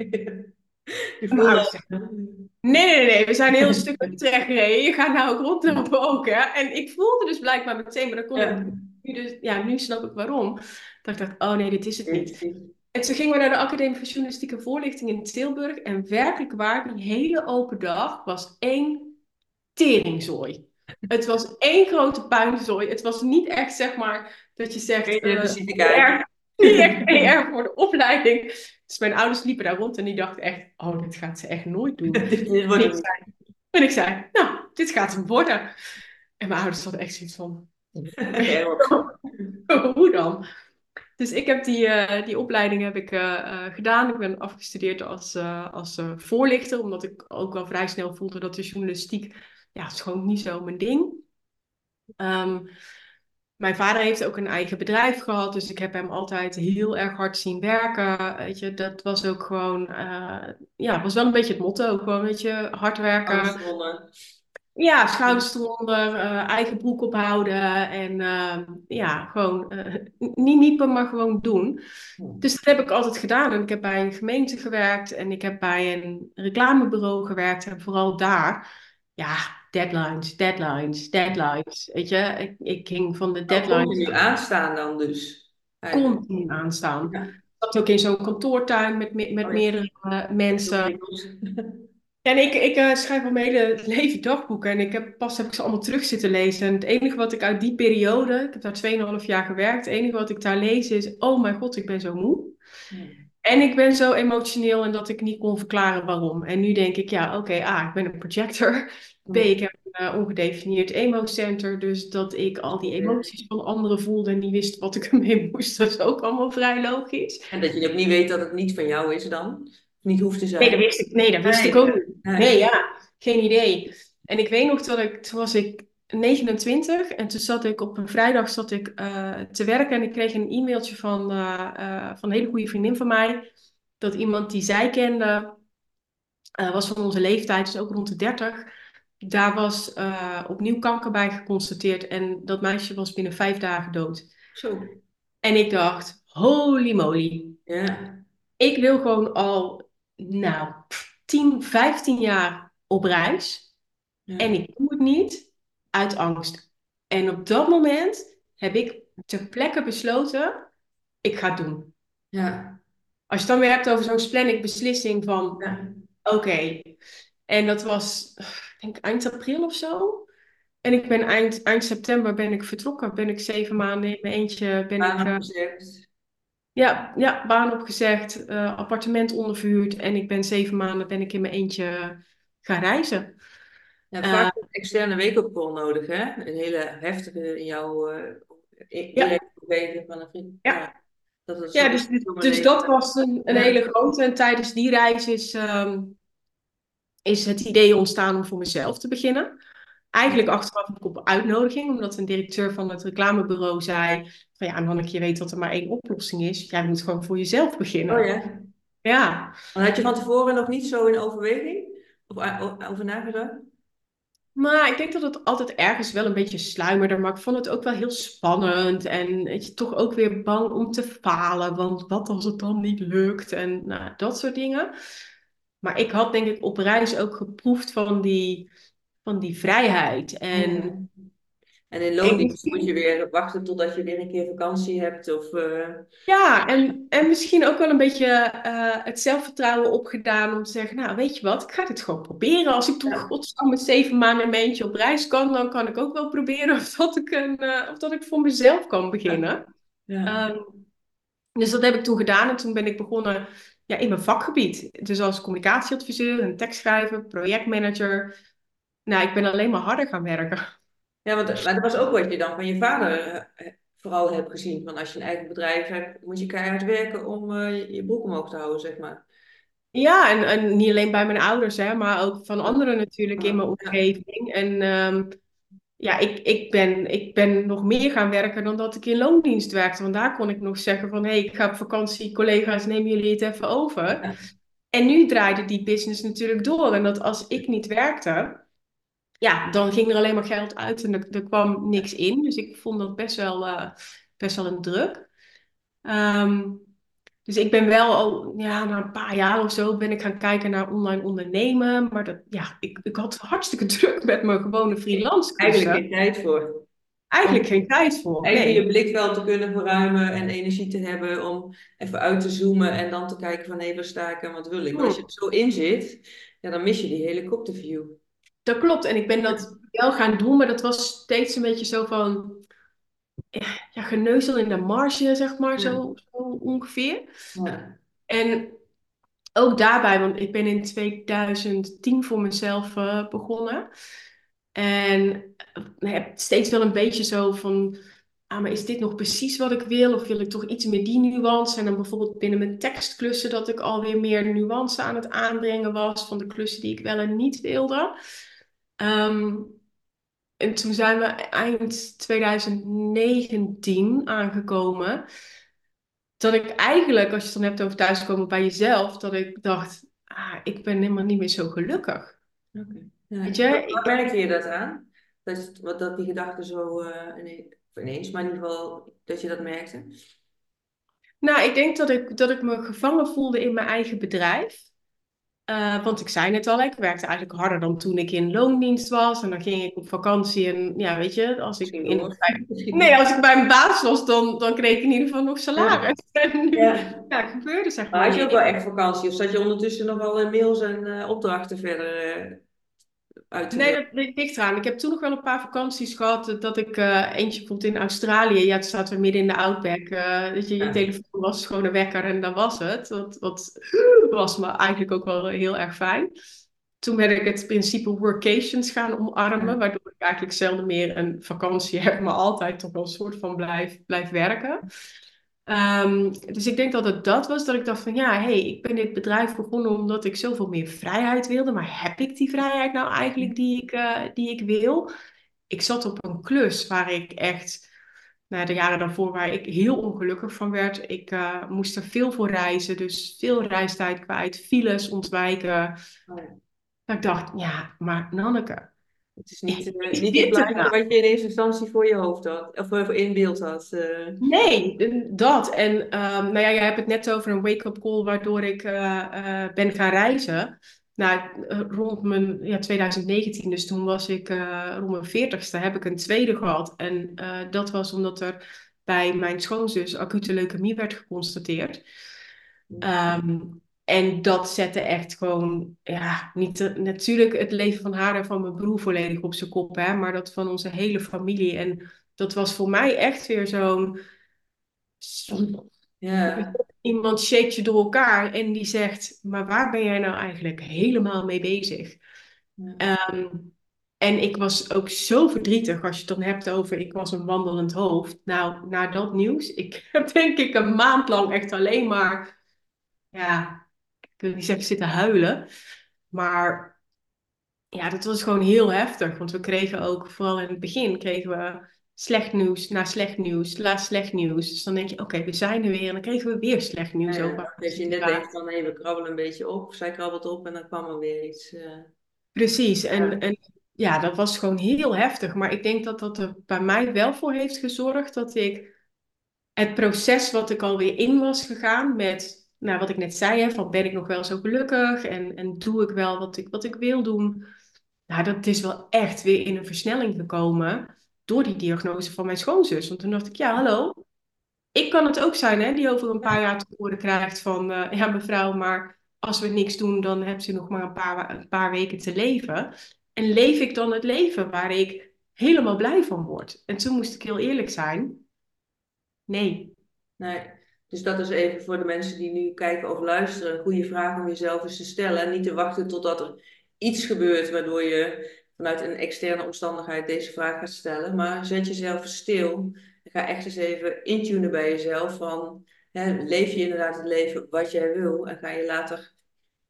Nee, nee, nee, we zijn een heel (laughs) stuk Utrecht gereden. Je gaat nou ook rondlopen ook, hè. En ik voelde dus blijkbaar meteen, maar dan kon ik nu dus... Ja, nu snap ik waarom. Dat ik dacht, oh nee, dit is het niet. En toen gingen we naar de Academie voor Journalistieke Voorlichting in Tilburg. En werkelijk waar, die hele open dag was één teringzooi. Het was één grote puinzooi. Het was niet echt, zeg maar, dat je zegt... Geen eh, niet echt PR voor de opleiding. Dus mijn ouders liepen daar rond en die dachten echt... Oh, dit gaat ze echt nooit doen. (laughs) Dit En wordt ik zei, en ik zei, nou, dit gaat hem worden. En mijn ouders hadden echt zoiets van, (laughs) (laughs) hoe dan? Dus ik heb die, eh, die opleiding heb ik, eh, gedaan. Ik ben afgestudeerd als, als voorlichter, omdat ik ook wel vrij snel voelde dat de journalistiek, ja, het is gewoon niet zo mijn ding. Ehm, mijn vader heeft ook een eigen bedrijf gehad, dus ik heb hem altijd heel erg hard zien werken. Weet je, dat was ook gewoon, eh, ja, was wel een beetje het motto. Gewoon, weet je, hard werken. Ja, schouders eronder, eh, eigen broek ophouden en ehm, ja, gewoon eh, niet niepen, maar gewoon doen. Dus dat heb ik altijd gedaan. En ik heb bij een gemeente gewerkt en ik heb bij een reclamebureau gewerkt. En vooral daar, ja, deadlines, deadlines, deadlines. Weet je, ik, ik ging van de Nou, deadlines continu aanstaan dan dus. Eigenlijk. continu aanstaan. Ja. Ik zat ook in zo'n kantoortuin met, me- met Oh ja. meerdere eh, mensen. (laughs) En ik, ik eh, schrijf al mijn hele leven dagboeken en ik heb, pas heb ik ze allemaal terug zitten lezen. En het enige wat ik uit die periode, ik heb daar 2,5 jaar gewerkt, het enige wat ik daar lees is, oh mijn god, ik ben zo moe. En ik ben zo emotioneel en dat ik niet kon verklaren waarom. En nu denk ik, ja, oké, A, ik ben een projector. B, ik heb een uh, ongedefinieerd emo-center. Dus dat ik al die emoties van anderen voelde en niet wist wat ik (laughs) ermee moest. Dat is ook allemaal vrij logisch. En dat je ook niet weet dat het niet van jou is dan? Niet hoeft te zijn. Nee, dat wist ik, nee, dat wist Nee, ik ook niet. nee. Nee, ja, geen idee. En ik weet nog dat ik, toen was ik 29 en toen zat ik op een vrijdag zat ik, uh, te werken en ik kreeg een e-mailtje van, uh, uh, van een hele goede vriendin van mij. Dat iemand die zij kende, was van onze leeftijd, dus ook rond de 30. Daar was uh, opnieuw kanker bij geconstateerd en dat meisje was binnen vijf dagen dood. Zo. En ik dacht, holy moly. Ja. Ik wil gewoon al, nou, 10, 15 jaar op reis. Ja. En ik doe het niet uit angst. En op dat moment heb ik ter plekke besloten, ik ga het doen. Ja. Als je het dan weer hebt over zo'n splenic beslissing van, Ja. oké. En dat was, denk eind april of zo. En ik ben eind, eind september ben ik vertrokken. Ben ik zeven maanden in mijn eentje. Ben Baan ik, eh, opgezegd. ja, ja, baan opgezegd, eh, appartement onderverhuurd. En ik ben zeven maanden ben ik in mijn eentje gaan reizen. Ja, Eh, vaak een externe wake-up call nodig, hè? Een hele heftige in jouw i- Ja. omgeving van een vriend. Ja. Dat Ja, dus, dus, dat was een, hele grote. En tijdens die reis is, ehm, is het idee ontstaan om voor mezelf te beginnen. Eigenlijk achteraf op uitnodiging, omdat een directeur van het reclamebureau zei: van ja, Hanneke, je weet dat er maar één oplossing is. Jij moet gewoon voor jezelf beginnen. Oh ja. Ja. Maar had je van tevoren nog niet zo in overweging? Of a- o- over nagedacht? Maar ik denk dat het altijd ergens wel een beetje sluimerde. Maar ik vond het ook wel heel spannend. En weet je, toch ook weer bang om te falen. Want wat als het dan niet lukt? En nou, dat soort dingen. Maar ik had denk ik op reis ook geproefd van die, van die vrijheid. En Ja. En in loondienst moet je weer wachten totdat je weer een keer vakantie hebt. Of, eh, ja, en, en misschien ook wel een beetje eh, het zelfvertrouwen opgedaan om te zeggen, nou weet je wat, ik ga dit gewoon proberen. Als ik toch Ja. met zeven maanden mijn eentje op reis kan, dan kan ik ook wel proberen of dat ik, een, eh, of dat ik voor mezelf kan beginnen. ja. Ehm, dus dat heb ik toen gedaan en toen ben ik begonnen ja, in mijn vakgebied. Dus als communicatieadviseur, een tekstschrijver, projectmanager. Nou, ik ben alleen maar harder gaan werken. ja, want maar dat was ook wat je dan van je vader eh, vooral hebt gezien. Van als je een eigen bedrijf hebt, moet je keihard werken om eh, je, broek omhoog te houden, zeg maar. Ja, en, en niet alleen bij mijn ouders, hè, maar ook van anderen natuurlijk in mijn omgeving. En ehm, ja, ik, ik, ben, ik ben nog meer gaan werken dan dat ik in loondienst werkte. Want daar kon ik nog zeggen van, hé, hey, ik ga op vakantie, collega's, nemen jullie het even over? Ja. En nu draaide die business natuurlijk door. En dat als ik niet werkte, ja, dan ging er alleen maar geld uit en er, er kwam niks in. Dus ik vond dat best wel, eh, best wel een druk. Ehm, dus ik ben wel al, ja, na een paar jaar of zo ben ik gaan kijken naar online ondernemen. Maar dat, ja, ik, ik had hartstikke (laughs) druk met mijn gewone freelance Eigenlijk geen tijd voor. Eigenlijk geen tijd voor. Even Nee. je blikveld te kunnen verruimen en energie te hebben om even uit te zoomen en dan te kijken van hé, waar sta ik en wat wil ik. Maar als je er zo in zit, ja, dan mis je die helikopterview. Dat klopt. En ik ben dat wel gaan doen, maar dat was steeds een beetje zo van, ja, geneuzel in de marge, zeg maar, zo, zo ongeveer. En ook daarbij, want ik ben in 2010 voor mezelf eh, begonnen. En eh, heb steeds wel een beetje zo van, ah, maar is dit nog precies wat ik wil? Of wil ik toch iets meer die nuance? En dan bijvoorbeeld binnen mijn tekstklussen dat ik alweer meer nuance aan het aanbrengen was van de klussen die ik wel en niet wilde. Ehm, en toen zijn we eind 2019 aangekomen. Dat ik eigenlijk, als je het dan hebt over thuiskomen bij jezelf, dat ik dacht, ah, ik ben helemaal niet meer zo gelukkig. Oké. Ja. Weet je, Waar- ik- Waar merkte je dat aan? Dat, wat, dat die gedachten zo eh, ineens, maar in ieder geval dat je dat merkte? Nou, ik denk dat ik, dat ik me gevangen voelde in mijn eigen bedrijf. Eh, want ik zei net al, ik werkte eigenlijk harder dan toen ik in loondienst was. En dan ging ik op vakantie en ja, weet je, als ik in, (laughs) nee, als ik bij mijn baas was, dan, dan kreeg ik in ieder geval nog salaris. (laughs) En nu Ja. ja, gebeurde zeg Maar maar had je ook wel echt vakantie? Of zat je ondertussen nog wel in mails en eh, opdrachten verder eh, uit Nee, dat, ligt eraan. Ik heb toen nog wel een paar vakanties gehad. eh, Dat ik eh, eentje bijvoorbeeld in Australië. Ja, toen zaten we midden in de Outback. eh, dat je, je telefoon was gewoon een wekker en dat was het. Dat, dat (laughs) was me eigenlijk ook wel heel erg fijn. Toen ben ik het principe workations gaan omarmen. Waardoor ik eigenlijk zelden meer een vakantie (laughs) heb. Maar altijd toch wel een soort van blijf, blijf werken. Ehm, dus ik denk dat het dat was, dat ik dacht van ja, hé, hey, ik ben dit bedrijf begonnen omdat ik zoveel meer vrijheid wilde. Maar heb ik die vrijheid nou eigenlijk die ik, eh, die ik wil? Ik zat op een klus waar ik echt, nou, de jaren daarvoor, waar ik heel ongelukkig van werd. Ik eh, moest er veel voor reizen, dus veel reistijd kwijt, files ontwijken. Oh ja. Dat ik dacht, ja, maar Nanneke, Het is niet, uh, Is niet het wat je in eerste instantie voor je hoofd had, of voor in beeld had. eh. Nee, dat. En ehm, nou ja, jij hebt het net over een wake-up call waardoor ik eh, eh, ben gaan reizen. Nou, eh, rond mijn ja, 2019, dus toen was ik eh, rond mijn 40ste, heb ik een tweede gehad. En eh, dat was omdat er bij mijn schoonzus acute leukemie werd geconstateerd. Ehm, en dat zette echt gewoon, ja, niet natuurlijk het leven van haar en van mijn broer volledig op zijn kop, hè, maar dat van onze hele familie. En dat was voor mij echt weer zo'n Iemand shake je door elkaar en die zegt, maar waar ben jij nou eigenlijk helemaal mee bezig? Ehm, en ik was ook zo verdrietig als je het dan hebt over, ik was een wandelend hoofd. Nou, na dat nieuws, ik (laughs) heb denk ik een maand lang echt alleen maar, ja, ik wil niet zeggen zitten huilen, maar ja, dat was gewoon heel heftig. Want we kregen ook, vooral in het begin, kregen we slecht nieuws na slecht nieuws, na slecht nieuws. Dus dan denk je, oké, we zijn er weer. En dan kregen we weer slecht nieuws ja. over. Als je net denkt van nee, we krabbelen een beetje op, zij krabbelt op en dan kwam er weer iets. eh. Precies. En, Ja. en ja, dat was gewoon heel heftig. Maar ik denk dat dat er bij mij wel voor heeft gezorgd dat ik het proces wat ik alweer in was gegaan met, nou, wat ik net zei, hè, van ben ik nog wel zo gelukkig en, en doe ik wel wat ik, wat ik wil doen. Nou, dat is wel echt weer in een versnelling gekomen door die diagnose van mijn schoonzus. Want toen dacht ik, ja, hallo, ik kan het ook zijn, hè, die over een paar jaar te horen krijgt van, eh, ja, mevrouw, maar als we niks doen, dan hebt u nog maar een paar, een paar weken te leven. En leef ik dan het leven waar ik helemaal blij van word? En toen moest ik heel eerlijk zijn, nee. Nee. Dus dat is even voor de mensen die nu kijken of luisteren, een goede vraag om jezelf eens te stellen. En niet te wachten totdat er iets gebeurt waardoor je vanuit een externe omstandigheid deze vraag gaat stellen. Maar zet jezelf stil. En ga echt eens even intunen bij jezelf van, hè, leef je inderdaad het leven wat jij wil? En ga je later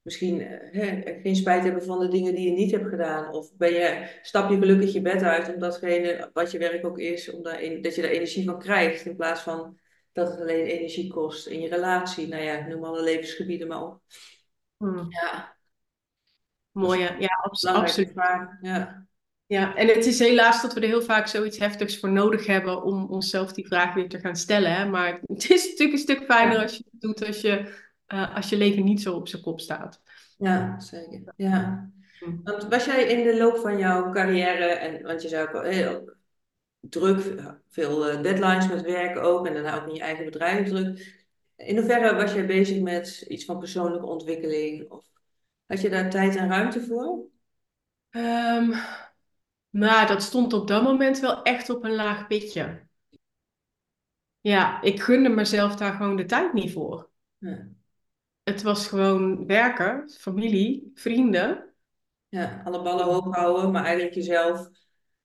misschien eh, hè, geen spijt hebben van de dingen die je niet hebt gedaan? Of ben je, stap je gelukkig je bed uit om datgene wat je werk ook is, om daar dat je daar energie van krijgt, in plaats van dat het alleen energie kost in je relatie. Nou ja, noem alle levensgebieden maar op. Hm, Ja, mooi, hè? ja, abs- absoluut. Ja, Ja, en het is helaas dat we er heel vaak zoiets heftigs voor nodig hebben om onszelf die vraag weer te gaan stellen. Hè? Maar het is natuurlijk een stuk fijner als je het doet als je, eh, als je leven niet zo op zijn kop staat. ja zeker. Ja. Hm. Want was jij in de loop van jouw carrière, en, want je zei ook al, heel druk, veel eh, deadlines met werk ook, en daarna ook in je eigen bedrijf druk. In hoeverre was jij bezig met iets van persoonlijke ontwikkeling? Of had je daar tijd en ruimte voor? Ehm, nou, dat stond op dat moment wel echt op een laag pitje. Ja, ik gunde mezelf daar gewoon de tijd niet voor. Ja, Het was gewoon werken, familie, vrienden. ja alle ballen hoog houden, maar eigenlijk jezelf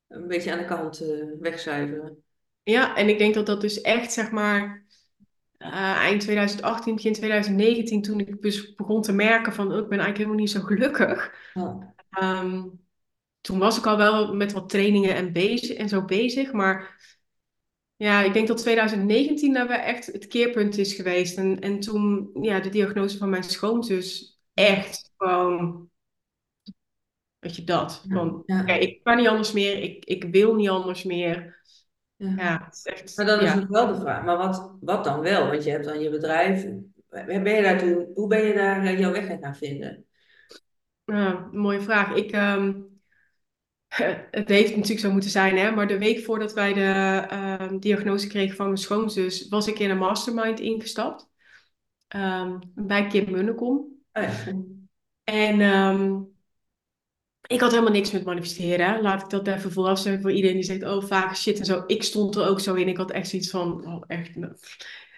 een beetje aan de kant eh, wegcijferen. Ja, en ik denk dat dat dus echt, zeg maar, eh, eind 2018, begin 2019, toen ik dus begon te merken van, oh, ik ben eigenlijk helemaal niet zo gelukkig. Ja. Ehm, toen was ik al wel met wat trainingen en, bezig, en zo bezig, maar ja, ik denk dat 2019 daar wel echt het keerpunt is geweest. En, en toen, ja, de diagnose van mijn schoonzus echt gewoon, weet je dat, van, Ja. ik kan niet anders meer, ik, ik wil niet anders meer. Ja. Ja, het is echt, Maar dan is nog wel de vraag, maar wat, wat dan wel? Want je hebt dan je bedrijf. Ben je daar toen, hoe ben je daar eh, jouw weg in gaan vinden? Ja, mooie vraag. Ik, ehm, (laughs) het heeft natuurlijk zo moeten zijn, hè, maar de week voordat wij de ehm, diagnose kregen van mijn schoonzus, was ik in een mastermind ingestapt. ehm, bij Kim Munnekom. Oh ja. En ik had helemaal niks met manifesteren. Laat ik dat even vooraf zeggen voor iedereen die zegt, oh, vaak shit en zo. Ik stond er ook zo in. Ik had echt zoiets van, oh, echt, nou,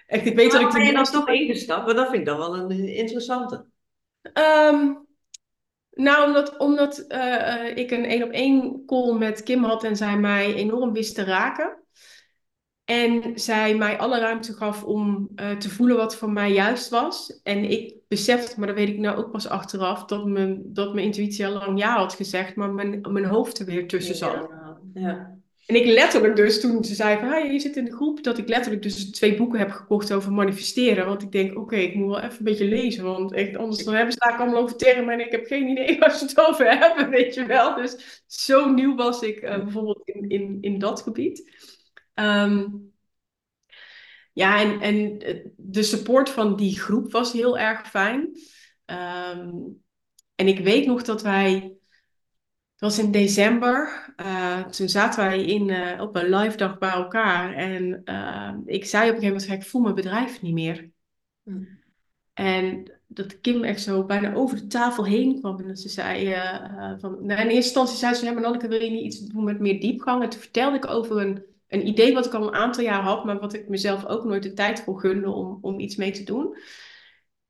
echt, ik weet dat ik ben je dan toch ingestapt? Want dat vind ik dan wel een interessante. Ehm, nou, omdat, omdat eh, eh, ik een één op één call met Kim had en zij mij enorm wist te raken. En zij mij alle ruimte gaf om eh, te voelen wat voor mij juist was. En ik besefte, maar dat weet ik nou ook pas achteraf, dat mijn, dat mijn intuïtie al lang ja had gezegd, maar mijn, mijn hoofd er weer tussen zat. Ja, ja. En ik letterlijk dus, toen ze zei van, ah, je zit in de groep, dat ik letterlijk dus twee boeken heb gekocht over manifesteren. Want ik denk, oké, ik moet wel even een beetje lezen, want echt, anders dan hebben sta ik allemaal over termen en ik heb geen idee waar ze het over hebben, weet je wel. Dus zo nieuw was ik uh, bijvoorbeeld in, in, in dat gebied. Um, ja, en, en de support van die groep was heel erg fijn. Um, en ik weet nog dat wij het was in december. Uh, toen zaten wij in, uh, op een live dag bij elkaar. En uh, ik zei op een gegeven moment, ik voel mijn bedrijf niet meer. Mm. En dat Kim echt zo bijna over de tafel heen kwam. En ze zei, van, nou, in eerste instantie zei ze, ja, maar Nanneke, wil je niet iets doen met meer diepgang? En toen vertelde ik over een, een idee wat ik al een aantal jaar had, maar wat ik mezelf ook nooit de tijd voor gunde om, om iets mee te doen.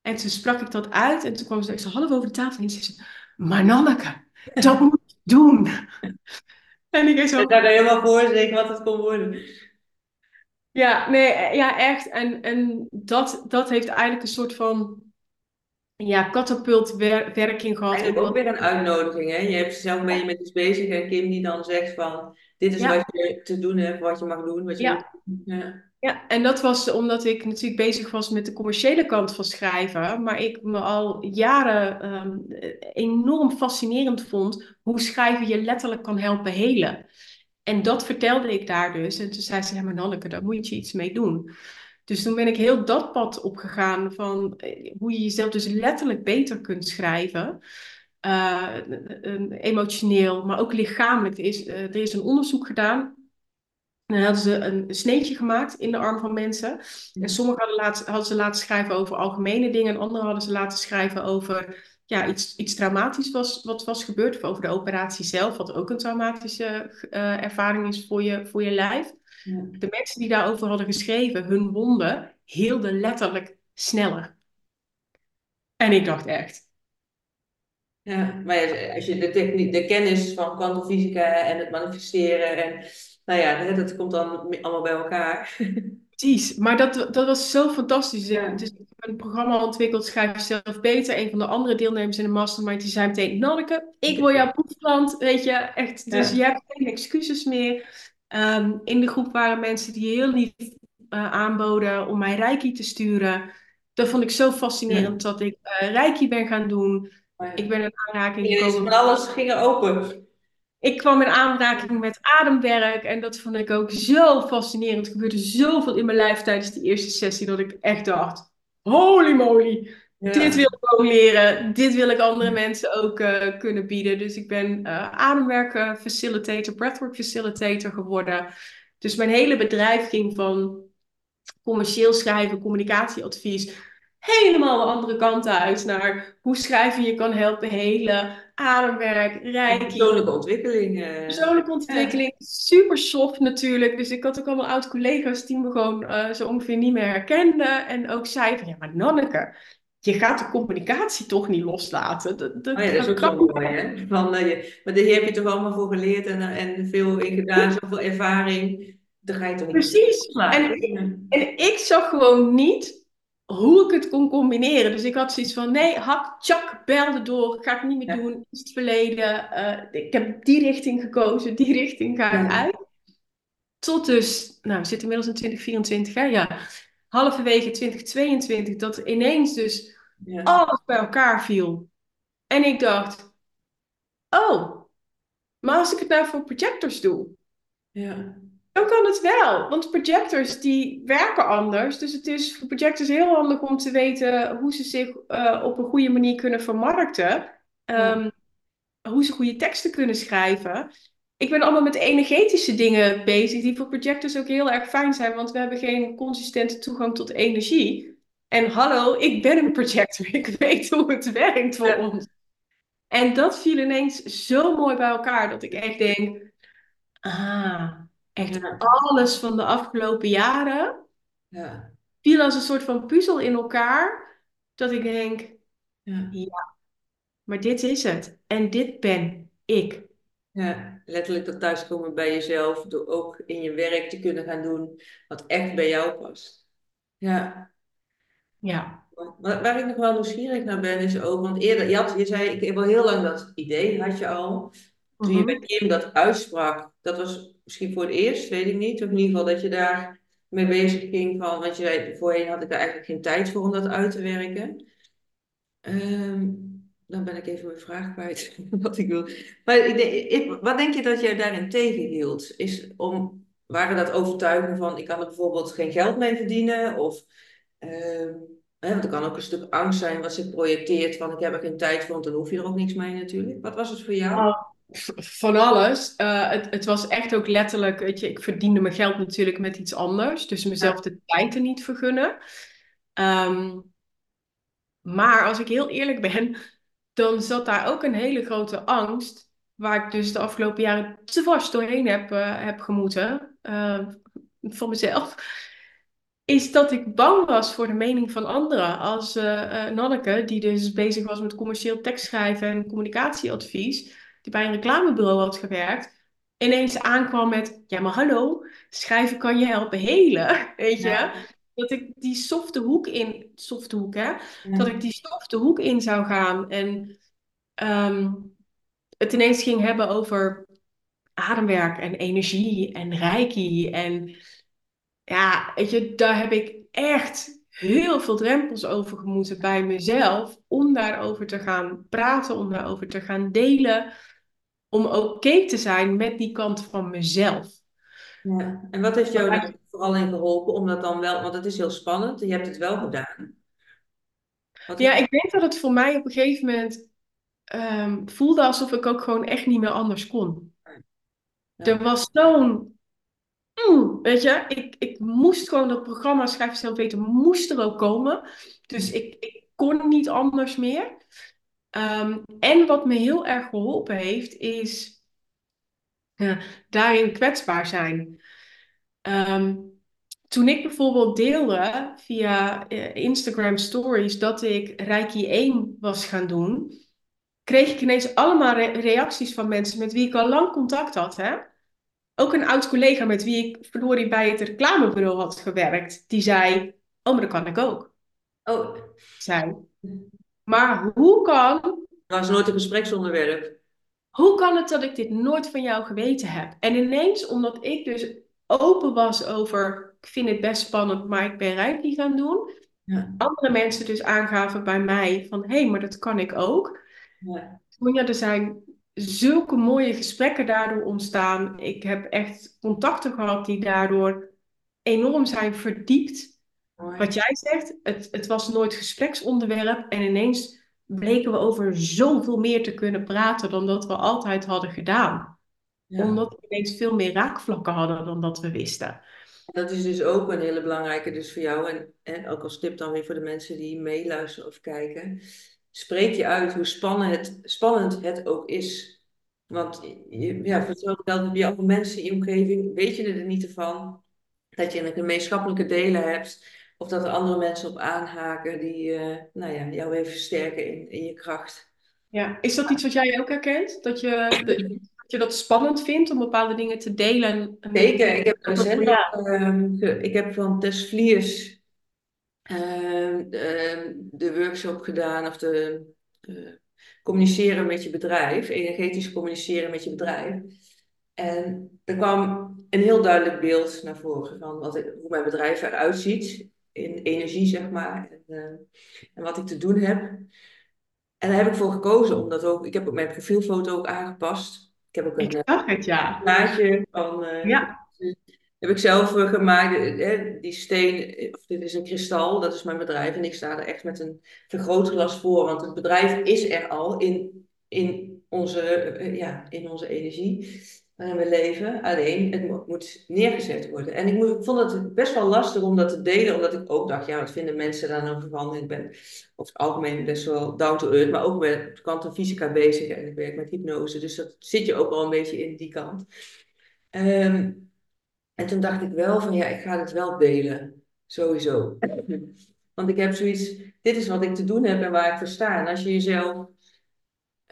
En toen sprak ik dat uit en toen kwam ze, ik half over de tafel en zei maar Nanneke, dat moet doen. En ik zo... daar helemaal voor zeker wat het kon worden. Ja, nee, ja, echt. En, en dat, dat heeft eigenlijk een soort van ja, katapultwerking gehad. Eigenlijk ook weer een uitnodiging, hè? Je hebt jezelf mee met iets bezig en Kim die dan zegt van... Dit is wat je te doen hebt, wat je mag doen, wat je ja. ja. Ja, en dat was omdat ik natuurlijk bezig was met de commerciële kant van schrijven, maar ik me al jaren ehm, enorm fascinerend vond hoe schrijven je letterlijk kan helpen helen. En dat vertelde ik daar dus. En toen zei ze, ja maar Nanneke, daar moet je iets mee doen. Dus toen ben ik heel dat pad opgegaan van eh, hoe je jezelf dus letterlijk beter kunt schrijven. Uh, emotioneel, maar ook lichamelijk. Er is, uh, er is een onderzoek gedaan dan hadden ze een sneetje gemaakt in de arm van mensen. En sommigen hadden, laten, hadden ze laten schrijven over algemene dingen. En anderen hadden ze laten schrijven over ja, iets, iets traumatisch was, wat was gebeurd. Of over de operatie zelf, wat ook een traumatische uh, ervaring is voor je, voor je lijf. Ja. De mensen die daarover hadden geschreven, hun wonden hielden letterlijk sneller. En ik dacht echt. Ja, maar als je de, techniek, de kennis van kwantumfysica en het manifesteren en nou ja, dat komt dan allemaal bij elkaar. (laughs) Precies, maar dat, dat was zo fantastisch. Ja. Dus ik heb een programma ontwikkeld, Schrijf Jezelf Beter. Een van de andere deelnemers in de mastermind, die zei meteen... Nanneke, ik wil jouw proefklant, weet je. Echt, dus je hebt geen excuses meer. Ehm, in de groep waren mensen die heel lief uh, aanboden om mij Reiki te sturen. Dat vond ik zo fascinerend dat ik uh, Reiki ben gaan doen. Ik ben in aanraking gekomen. alles ging open ik kwam in aanraking met ademwerk en dat vond ik ook zo fascinerend. Er gebeurde zoveel in mijn lijf tijdens die eerste sessie dat ik echt dacht: holy moly, dit wil ik ook leren. Dit wil ik andere mensen ook uh, kunnen bieden. Dus ik ben uh, ademwerk facilitator, breathwork facilitator geworden. Dus mijn hele bedrijf ging van commercieel schrijven, communicatieadvies helemaal de andere kant uit naar hoe schrijven je kan helpen hele ademwerk, reiki. Persoonlijke ontwikkeling. Persoonlijke ontwikkeling, super soft natuurlijk. Dus ik had ook allemaal oud-collega's die me gewoon uh, zo ongeveer niet meer herkenden. En ook zeiden van, ja maar Nanneke, je gaat de communicatie toch niet loslaten. Dat, dat, oh ja, dat is ook zo mooi, hè? Van, uh, je, maar daar heb je toch allemaal voor geleerd en, en veel in gedaan, zoveel ervaring. Dan ga je toch Precies. En, en ik zag gewoon niet hoe ik het kon combineren. Dus ik had zoiets van, nee, hak, tjak, belde door, ga ik niet meer doen, is het verleden. Uh, ik heb die richting gekozen, die richting ga ik uit. Tot dus, nou, we zitten inmiddels in 2024, hè? Ja. Halverwege 2022, dat ineens dus ja. alles bij elkaar viel. En ik dacht, oh, maar als ik het nou voor projectors doe, ja. Dan kan het wel, want projectors die werken anders. Dus het is voor projectors heel handig om te weten hoe ze zich uh, op een goede manier kunnen vermarkten. Um, Hoe ze goede teksten kunnen schrijven. Ik ben allemaal met energetische dingen bezig, die voor projectors ook heel erg fijn zijn, want we hebben geen consistente toegang tot energie. En hallo, ik ben een projector, (laughs) ik weet hoe het werkt voor ons. En dat viel ineens zo mooi bij elkaar dat ik echt denk: ah, Echt alles van de afgelopen jaren ja. viel als een soort van puzzel in elkaar. Dat ik denk, ja. ja, maar dit is het. En dit ben ik. Ja, letterlijk dat thuiskomen bij jezelf. Door ook in je werk te kunnen gaan doen wat echt bij jou past. Ja. Ja. Waar, ik nog wel nieuwsgierig naar ben, is ook, want eerder, je, had, je zei, ik heb al heel lang dat idee, had je al. Toen je mhm. met Kim dat uitsprak, dat was misschien voor het eerst, weet ik niet. Of in ieder geval dat je daar mee bezig ging van, want je zei, voorheen had ik daar eigenlijk geen tijd voor om dat uit te werken. Ehm, dan ben ik even mijn vraag kwijt, (laughs) wat ik wil. Maar ik wat denk je dat jij daarin tegenhield? Is om, waren dat overtuigingen van, ik kan er bijvoorbeeld geen geld mee verdienen? Of, ehm, hè, want er kan ook een stuk angst zijn wat zich projecteert van, ik heb er geen tijd voor, want dan hoef je er ook niks mee natuurlijk. Wat was het voor jou? Van alles. Uh, het, het was echt ook letterlijk, weet je, ik verdiende mijn geld natuurlijk met iets anders. Dus mezelf de tijd er niet vergunnen. Um, maar als ik heel eerlijk ben, dan zat daar ook een hele grote angst, waar ik dus de afgelopen jaren dwars doorheen heb, uh, heb gemoeten, uh, van mezelf, is dat ik bang was voor de mening van anderen. Als Nanneke, die dus bezig was met commercieel tekstschrijven en communicatieadvies, die bij een reclamebureau had gewerkt, ineens aankwam met, ja maar hallo, schrijven kan je helpen helen, (laughs) weet je? dat ik die softe hoek in, softe hoek hè, dat ik die softe hoek in zou gaan en ehm, het ineens ging hebben over ademwerk en energie en reiki en ja, weet je, daar heb ik echt heel veel drempels over gemoeten bij mezelf om daarover te gaan praten, om daarover te gaan delen, om oké te zijn met die kant van mezelf. Ja. En wat heeft jou daar vooral in geholpen om dat dan wel, want het is heel spannend, je hebt het wel gedaan. ja, ik denk dat het voor mij op een gegeven moment um, voelde alsof ik ook gewoon echt niet meer anders kon. Er was zo'n, weet je, ik, ik moest gewoon dat programma Schrijf Zelf Weten, moest er ook komen. Dus ik, ik kon niet anders meer. Ehm, en wat me heel erg geholpen heeft, is ja, daarin kwetsbaar zijn. Ehm, toen ik bijvoorbeeld deelde via uh, Instagram Stories dat ik Reiki 1 was gaan doen, kreeg ik ineens allemaal reacties van mensen met wie ik al lang contact had. Hè? Ook een oud collega met wie ik verdorie bij het reclamebureau had gewerkt, die zei: Oh, maar dat kan ik ook. Oh. Zei. Maar hoe kan. Dat was nooit een gespreksonderwerp. Hoe kan het dat ik dit nooit van jou geweten heb? En ineens, omdat ik dus open was over, ik vind het best spannend, maar ik ben Reiki gaan doen. Ja. Andere mensen dus aangaven bij mij van, hé, hey, maar dat kan ik ook. Ja. ja, er zijn zulke mooie gesprekken daardoor ontstaan. Ik heb echt contacten gehad die daardoor enorm zijn verdiept. Wat jij zegt, het, het was nooit gespreksonderwerp en ineens bleken we over zoveel meer te kunnen praten dan dat we altijd hadden gedaan. Omdat we ineens veel meer raakvlakken hadden dan dat we wisten. Dat is dus ook een hele belangrijke dus voor jou en, en ook als tip dan weer voor de mensen die meeluisteren of kijken. Spreek je uit hoe spannend het, spannend het ook is. Want ja, voor heb je allemaal mensen in je omgeving, weet je er niet van dat je een gemeenschappelijke delen hebt of dat er andere mensen op aanhaken die uh, nou ja, jou even versterken in, in je kracht. Ja, is dat iets wat jij ook herkent? Dat je, dat je dat spannend vindt om bepaalde dingen te delen? Zeker, ik heb recent ja. Ehm, ik heb van Tess Vliers de, de, workshop gedaan, of de uh, communiceren met je bedrijf, energetisch communiceren met je bedrijf. En er kwam een heel duidelijk beeld naar voren van wat hoe mijn bedrijf eruit ziet in energie, zeg maar. En, uh, en, wat ik te doen heb. En daar heb ik voor gekozen, omdat ook, ik heb ook mijn profielfoto ook aangepast. Ik heb ook een ik zag het, ja. plaatje van. Uh, ja. Heb ik zelf gemaakt, die steen, of dit is een kristal, dat is mijn bedrijf. En ik sta er echt met een vergrootglas voor, want het bedrijf is er al in, in, onze, ja, in onze energie waarin we leven. Alleen, het moet neergezet worden. En ik, vond het best wel lastig om dat te delen, omdat ik ook dacht, ja, wat vinden mensen daar nou van? Ik ben over het algemeen best wel down to earth, maar ook met de kant fysica bezig en ik werk met hypnose. Dus dat zit je ook wel een beetje in die kant. Ehm, en toen dacht ik wel van, ja, ik ga het wel delen. Sowieso. (laughs) Want ik heb zoiets, dit is wat ik te doen heb en waar ik voor sta. En als je jezelf,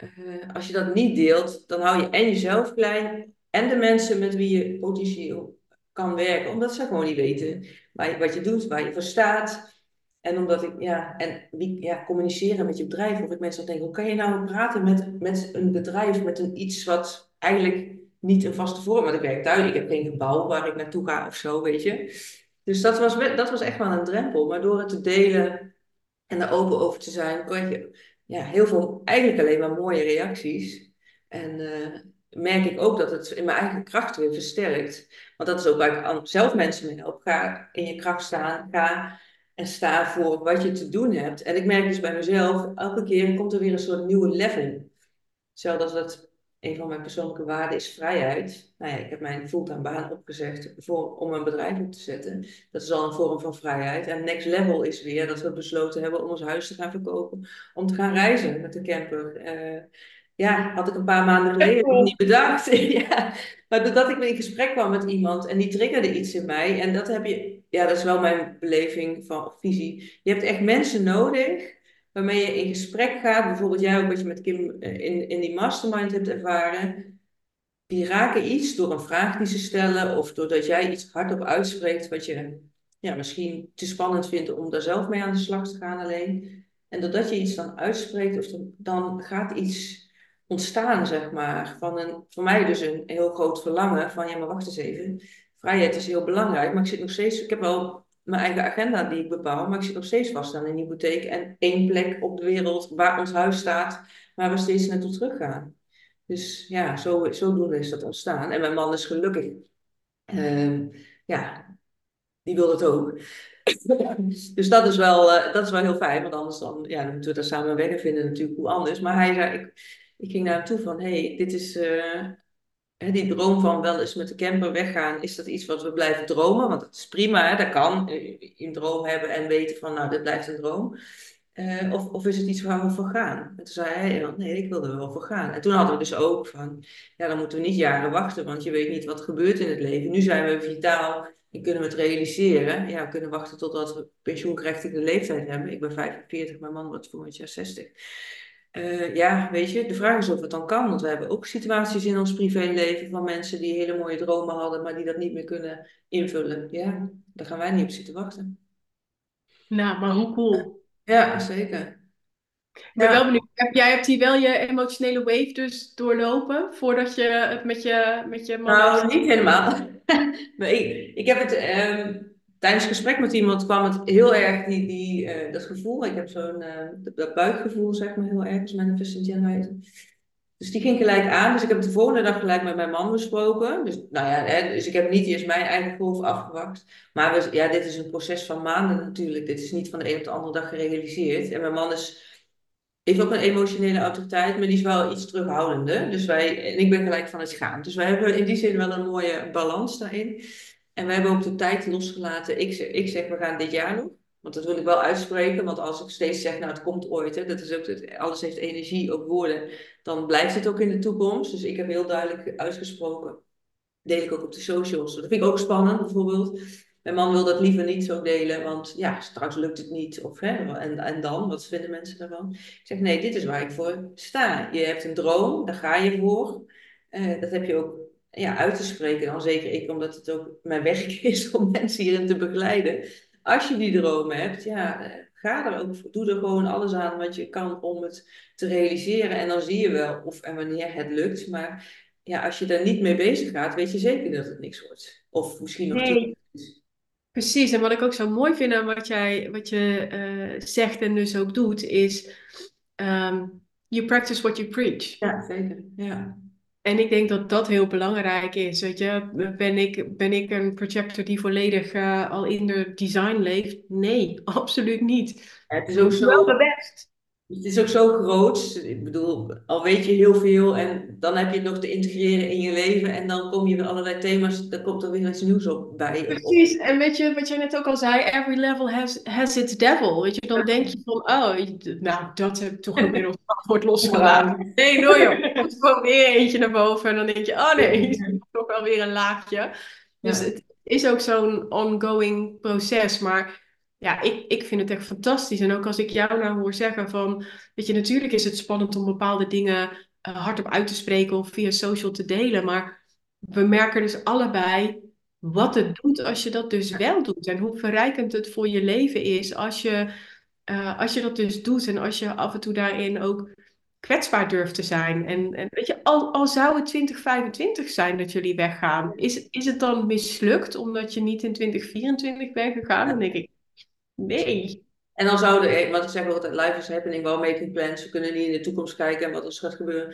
uh, als je dat niet deelt, dan hou je en jezelf klein en de mensen met wie je potentieel kan werken, omdat ze gewoon niet weten waar je, wat je doet, waar je voor staat. En omdat ik, ja, en wie, ja, communiceren met je bedrijf, of ik mensen denk, hoe kan je nou praten met, met een bedrijf, met een iets wat eigenlijk niet een vaste vorm, want ik werk thuis. Ik heb geen gebouw waar ik naartoe ga of zo, weet je. Dus dat was, dat was echt wel een drempel. Maar door het te delen en er open over te zijn, krijg je ja, heel veel, eigenlijk alleen maar mooie reacties. En uh, merk ik ook dat het in mijn eigen kracht weer versterkt. Want dat is ook waar ik zelf mensen mee help. Ga in je kracht staan, ga en sta voor wat je te doen hebt. En ik merk dus bij mezelf, elke keer komt er weer een soort nieuwe level. Zelfs als dat een van mijn persoonlijke waarden is vrijheid. Nou ja, ik heb mijn fulltime baan opgezegd voor, om een bedrijf op te zetten. Dat is al een vorm van vrijheid. En next level is weer dat we besloten hebben om ons huis te gaan verkopen. Om te gaan reizen met de camper. Uh, ja, had ik een paar maanden geleden niet bedacht. (laughs) ja. Maar doordat ik in gesprek kwam met iemand en die triggerde iets in mij. En dat heb je, ja, dat is wel mijn beleving van visie. Je hebt echt mensen nodig waarmee je in gesprek gaat. Bijvoorbeeld jij ook wat je met Kim eh, in, in die mastermind hebt ervaren. Die raken iets door een vraag die ze stellen of doordat jij iets hardop uitspreekt wat je ja, misschien te spannend vindt om daar zelf mee aan de slag te gaan alleen. En doordat je iets dan uitspreekt, of dan, dan gaat iets ontstaan, zeg maar. Van een, voor mij dus een heel groot verlangen van, ja, maar wacht eens even. Vrijheid is heel belangrijk, maar ik zit nog steeds, ik heb wel mijn eigen agenda die ik bepaal, maar ik zit nog steeds vast aan een hypotheek en één plek op de wereld waar ons huis staat, waar we steeds naartoe teruggaan. Dus ja, zo, zodoende is dat ontstaan. En mijn man is gelukkig. Uh, ja, die wil het ook. (laughs) dus dat is, wel, uh, dat is wel heel fijn, want anders dan, ja, dan moeten we daar samen weg vinden natuurlijk hoe anders. Maar hij zei, ik, ik ging naar hem toe van, hey, dit is uh, die droom van wel eens met de camper weggaan. Is dat iets wat we blijven dromen? Want dat is prima, dat kan. Een droom hebben en weten van, nou, dit blijft een droom. Uh, of, of is het iets waar we voor gaan? En toen zei hij, nee, ik wil er wel voor gaan. En toen hadden we dus ook van, ja, dan moeten we niet jaren wachten, want je weet niet wat er gebeurt in het leven. Nu zijn we vitaal en kunnen we het realiseren. Ja, we kunnen wachten totdat we pensioengerechtigde leeftijd hebben. Ik ben 45, mijn man wordt volgend jaar 60. Uh, ja, weet je, de vraag is of het dan kan. Want we hebben ook situaties in ons privéleven van mensen die hele mooie dromen hadden, maar die dat niet meer kunnen invullen. Ja, daar gaan wij niet op zitten wachten. Nou, maar hoe cool. Ja, zeker. Ik ben wel benieuwd. Heb, jij hebt hier wel je emotionele wave dus doorlopen voordat je het met je, met je man... Nou, niet helemaal. (laughs) nee, ik heb het... Um, tijdens het gesprek met iemand kwam het heel erg, die, die, uh, dat gevoel. Ik heb zo'n uh, dat buikgevoel, zeg maar, heel erg als manifesting generator. Dus die ging gelijk aan. Dus ik heb de volgende dag gelijk met mijn man besproken. Dus, nou ja, hè, dus ik heb niet eerst mijn eigen golf afgewacht. Maar we, ja, dit is een proces van maanden natuurlijk. Dit is niet van de een op de andere dag gerealiseerd. En mijn man is, heeft ook een emotionele autoriteit, maar die is wel iets terughoudender. Dus wij, en ik ben gelijk van het gaan. Dus wij hebben in die zin wel een mooie balans daarin. En we hebben ook de tijd losgelaten. Ik, ik zeg, we gaan dit jaar nog. Want dat wil ik wel uitspreken. Want als ik steeds zeg, nou het komt ooit. Hè, dat is ook, alles heeft energie, ook woorden. Dan blijft het ook in de toekomst. Dus ik heb heel duidelijk uitgesproken. Deel ik ook op de socials. Dat vind ik ook spannend bijvoorbeeld. Mijn man wil dat liever niet zo delen. Want ja, straks lukt het niet. Of, hè, en, en dan? Wat vinden mensen daarvan? Ik zeg, nee, dit is waar ik voor sta. Je hebt een droom, daar ga je voor. Uh, dat heb je ook ja, uit te spreken. Dan zeker ik, omdat het ook mijn werk (laughs) is om mensen hierin te begeleiden. Als je die dromen hebt, ja, eh, ga er ook, doe er gewoon alles aan wat je kan om het te realiseren. En dan zie je wel of en wanneer het lukt. Maar ja, als je daar niet mee bezig gaat, weet je zeker dat het niks wordt. Of misschien nog nee. Precies, en wat ik ook zo mooi vind aan wat, jij, wat je uh, zegt en dus ook doet, is um, you practice what you preach. Ja, zeker. Ja. En ik denk dat dat heel belangrijk is. Weet je, ben ik, ben ik een projector die volledig uh, al in de design leeft? Nee, (laughs) absoluut niet. het is ook zo. Wel best. Het is ook zo groot. Ik bedoel, al weet je heel veel en dan heb je het nog te integreren in je leven en dan kom je weer allerlei thema's, dan komt er weer iets nieuws op bij. Precies, en weet je wat jij net ook al zei, every level has, has its devil. Weet je, dan denk je van, oh, nou, dat heb ik toch (laughs) inmiddels antwoord losgelaten. Nee, nooit joh. (laughs) Er komt gewoon weer eentje naar boven en dan denk je, oh nee, is toch wel weer een laagje. Dus het is ook zo'n ongoing proces, maar ja, ik, ik vind het echt fantastisch. En ook als ik jou nou hoor zeggen van, weet je, natuurlijk is het spannend om bepaalde dingen uh, hardop uit te spreken of via social te delen. Maar we merken dus allebei wat het doet als je dat dus wel doet. En hoe verrijkend het voor je leven is als je, uh, als je dat dus doet. En als je af en toe daarin ook kwetsbaar durft te zijn. En, en weet je, al, al zou het 2025 zijn dat jullie weggaan, is, is het dan mislukt omdat je niet in 2024 bent gegaan? Dan denk ik, nee. En dan zouden, wat ik zeg altijd, life is happening, wel making plans. We kunnen niet in de toekomst kijken en wat er gaat gebeuren.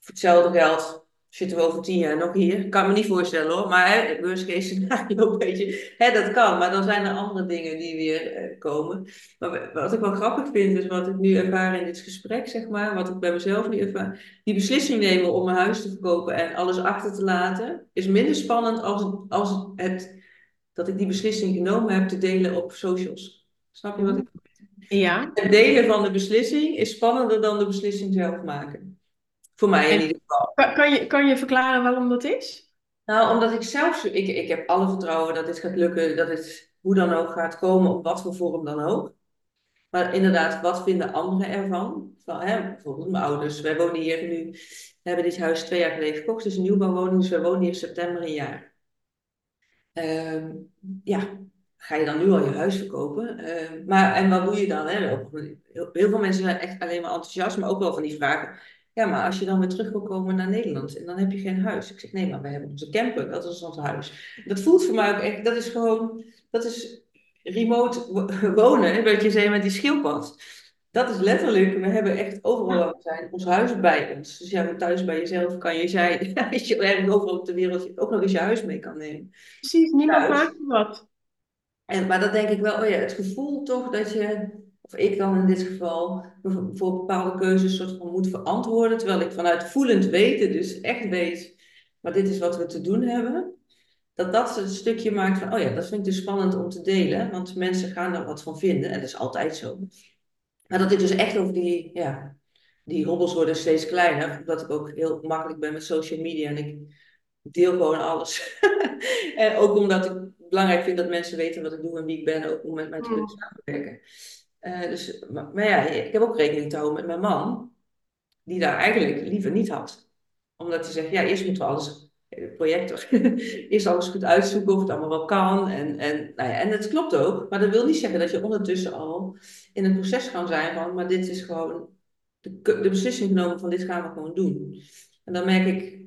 Voor hetzelfde geld zitten we over tien jaar nog hier. Kan me niet voorstellen hoor, maar hè, worst case scenario, (laughs) een beetje, hè, dat kan. Maar dan zijn er andere dingen die weer eh, komen. Maar wat ik wel grappig vind, is wat ik nu ervaar in dit gesprek, zeg maar, wat ik bij mezelf nu ervaar, die beslissing nemen om mijn huis te verkopen en alles achter te laten, is minder spannend als, als het, dat ik die beslissing genomen heb te delen op socials. Snap je wat ik Ja. Het delen van de beslissing is spannender dan de beslissing zelf maken. Voor mij in En ieder geval. kan, kan je, kan je verklaren waarom dat is? Nou, omdat ik zelf, ik, ik heb alle vertrouwen dat dit gaat lukken, dat het hoe dan ook gaat komen, op wat voor vorm dan ook. Maar inderdaad, wat vinden anderen ervan? Van, hè, bijvoorbeeld mijn ouders. Wij wonen hier nu, we hebben dit huis twee jaar geleden gekocht. Het is een nieuwbouwwoning, dus wij wonen hier september een jaar. Ehm, ja, ga je dan nu al je huis verkopen? Ehm, maar, en wat doe je dan? Hè? Heel, heel veel mensen zijn echt alleen maar enthousiast, maar ook wel van die vragen. Ja, maar als je dan weer terug wil komen naar Nederland en dan heb je geen huis. Ik zeg, nee, maar wij hebben onze camper, dat is ons huis. Dat voelt voor mij ook echt, dat is gewoon, dat is remote wo- (laughs) wonen, wat je zei met die schildpad. Dat is letterlijk, we hebben echt overal waar we zijn, ons huis bij ons. Dus ja, thuis bij jezelf kan je zijn, (laughs) als je ergens overal op de wereld ook nog eens je huis mee kan nemen. Precies, niemand Thuis. maakt wat. En, maar dan denk ik wel, oh ja, het gevoel toch dat je, of ik dan in dit geval, voor bepaalde keuzes soort van moet verantwoorden, terwijl ik vanuit voelend weten, dus echt weet, maar dit is wat we te doen hebben, dat dat een stukje maakt van, oh ja, dat vind ik dus spannend om te delen, want mensen gaan er wat van vinden, en dat is altijd zo. Maar dat ik dus echt over die, ja, die hobbels worden steeds kleiner, omdat ik ook heel makkelijk ben met social media en ik deel gewoon alles. (laughs) En ook omdat ik belangrijk vind dat mensen weten wat ik doe en wie ik ben, ook om met mij te kunnen Mm. samenwerken. Eh, dus, maar, maar ja, ik heb ook rekening te houden met mijn man, die daar eigenlijk liever niet had. Omdat hij zegt, ja, eerst moeten we alles, de projector, (laughs) eerst alles goed uitzoeken of het allemaal wel kan. En, en, nou ja, en het klopt ook, maar dat wil niet zeggen dat je ondertussen al in een proces kan zijn van, maar dit is gewoon de, de beslissing genomen van dit gaan we gewoon doen. En dan merk ik,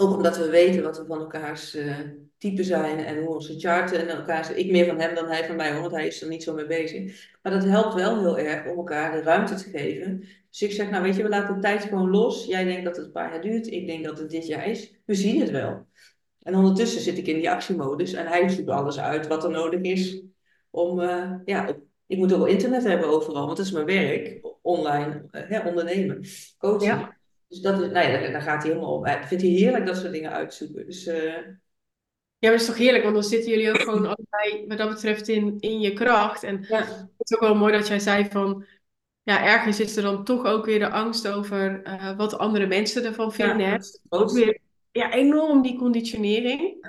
ook omdat we weten wat we van elkaars eh type zijn en hoe onze charten en elkaar. Ik meer van hem dan hij van mij, hoor, want hij is er niet zo mee bezig. Maar dat helpt wel heel erg om elkaar de ruimte te geven. Dus ik zeg, nou weet je, we laten de tijd gewoon los. Jij denkt dat het een paar jaar duurt, ik denk dat het dit jaar is. We zien het wel. En ondertussen zit ik in die actiemodus en hij zoekt alles uit wat er nodig is om, eh, ja, ik moet ook wel internet hebben overal, want dat is mijn werk, online, eh, ondernemen, coaching. Ja. Dus dat is, nou ja, daar, gaat hij helemaal op. Hij vindt hij heerlijk dat soort dingen uitzoeken. Dus eh, Ja, maar dat is toch heerlijk, want dan zitten jullie ook gewoon allebei wat dat betreft in, in je kracht. En ja, het is ook wel mooi dat jij zei van, ja, ergens is er dan toch ook weer de angst over eh, wat andere mensen ervan ja, vinden. Hè? het Ook weer, ja, enorm die conditionering.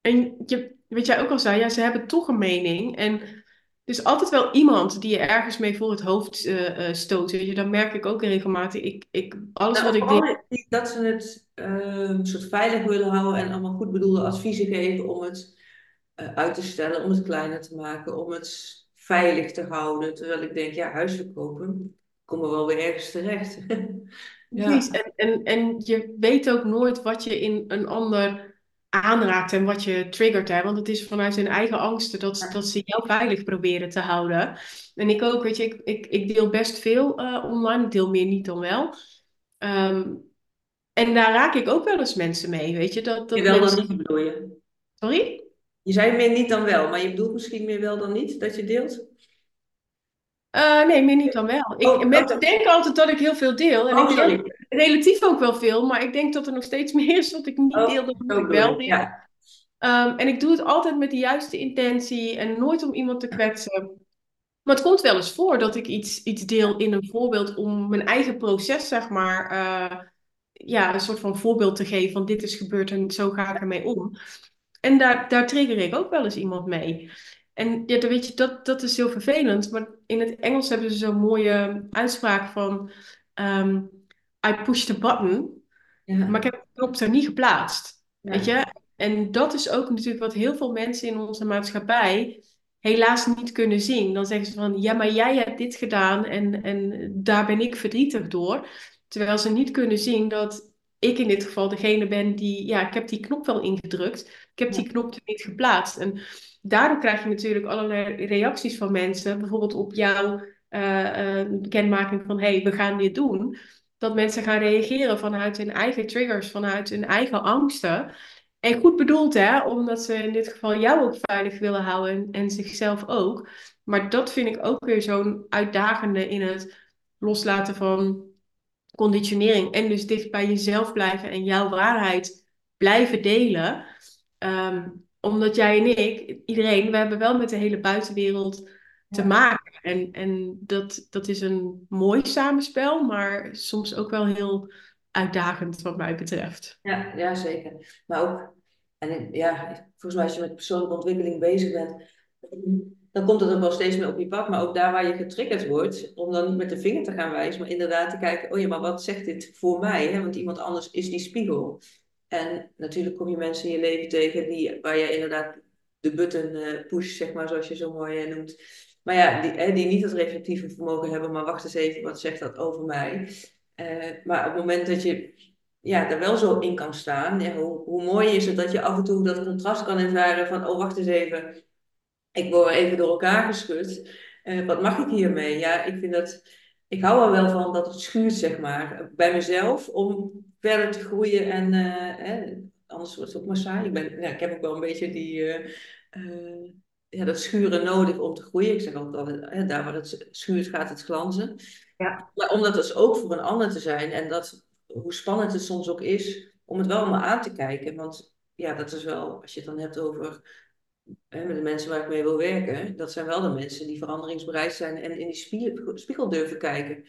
En je, wat jij ook al zei, ja, ze hebben toch een mening. En is altijd wel iemand die je ergens mee voor het hoofd eh, eh, stoot. Weet je, dat merk ik ook regelmatig. Ik, ik, alles Nou, wat ik niet dat ze het ehm, soort veilig willen houden en allemaal goed bedoelde adviezen geven om het eh, uit te stellen, om het kleiner te maken, om het veilig te houden. Terwijl ik denk, ja, huis verkopen, komen we wel weer ergens terecht. (laughs) Ja, Precies. En, en, en je weet ook nooit wat je in een ander aanraakt en wat je triggert. Hè? Want het is vanuit hun eigen angsten dat, dat ze jou veilig proberen te houden. En ik ook, weet je, ik, ik, ik deel best veel eh, online. Ik deel meer niet dan wel. Ehm, en daar raak ik ook wel eens mensen mee, weet je. Dat, dat meer wel dan niet bedoel je. Sorry? Je zei meer niet dan wel, maar je bedoelt misschien meer wel dan niet dat je deelt? Eh, nee, meer niet dan wel. Ik, Oh, mensen oh, denken altijd dat ik heel veel deel. En oh, ik deel sorry. Relatief ook wel veel. Maar ik denk dat er nog steeds meer is wat ik niet Oh, deel dan wat ik wel deel. Ja, Ehm, en ik doe het altijd met de juiste intentie en nooit om iemand te kwetsen. Maar het komt wel eens voor dat ik iets, iets deel in een voorbeeld om mijn eigen proces, zeg maar, eh, ja, een soort van voorbeeld te geven van dit is gebeurd en zo ga ik ermee om. En daar, daar trigger ik ook wel eens iemand mee. En ja, dan weet je, dat, dat is heel vervelend. Maar in het Engels hebben ze zo'n mooie uitspraak van ehm, I push the button, maar ja, ik heb de knop er niet geplaatst. Weet je? En dat is ook natuurlijk wat heel veel mensen in onze maatschappij helaas niet kunnen zien. Dan zeggen ze van, ja, maar jij hebt dit gedaan en, en daar ben ik verdrietig door. Terwijl ze niet kunnen zien dat ik in dit geval degene ben die, ja, ik heb die knop wel ingedrukt. Ik heb die knop er niet geplaatst. En daardoor krijg je natuurlijk allerlei reacties van mensen, bijvoorbeeld op jouw uh, uh, bekendmaking van, hé, hey, we gaan dit doen. Dat mensen gaan reageren vanuit hun eigen triggers, vanuit hun eigen angsten. En goed bedoeld, hè, omdat ze in dit geval jou ook veilig willen houden en, en zichzelf ook. Maar dat vind ik ook weer zo'n uitdagende in het loslaten van conditionering. En dus dicht bij jezelf blijven en jouw waarheid blijven delen. Ehm, omdat jij en ik, iedereen, we hebben wel met de hele buitenwereld te maken. En, en dat, dat is een mooi samenspel, maar soms ook wel heel uitdagend wat mij betreft. Ja, ja zeker. Maar ook, en ja, volgens mij als je met persoonlijke ontwikkeling bezig bent, dan komt het ook wel steeds meer op je pad. Maar ook daar waar je getriggerd wordt, om dan niet met de vinger te gaan wijzen, maar inderdaad te kijken, oh ja, maar wat zegt dit voor mij? Hè? Want iemand anders is die spiegel. En natuurlijk kom je mensen in je leven tegen die, waar je inderdaad de button uh, push, zeg maar, zoals je zo mooi uh, noemt. Maar ja, die, die niet het reflectieve vermogen hebben, maar wacht eens even, wat zegt dat over mij? Uh, maar op het moment dat je ja, er wel zo in kan staan, hoe, hoe mooi is het dat je af en toe dat contrast kan ervaren van, oh wacht eens even, ik word even door elkaar geschud. Uh, wat mag ik hiermee? Ja, ik vind dat, ik hou er wel van dat het schuurt, zeg maar, bij mezelf om verder te groeien en uh, anders wordt het ook maar saai. Ik, ben, ja, ik heb ook wel een beetje die, ja, dat schuren nodig om te groeien. Ik zeg altijd, hè, daar waar het schuurt gaat het glanzen. Ja. Maar om dat dus ook voor een ander te zijn en dat, hoe spannend het soms ook is, om het wel allemaal aan te kijken. Want ja, dat is wel, als je het dan hebt over hè, met de mensen waar ik mee wil werken, dat zijn wel de mensen die veranderingsbereid zijn en in die spiegel, spiegel durven kijken.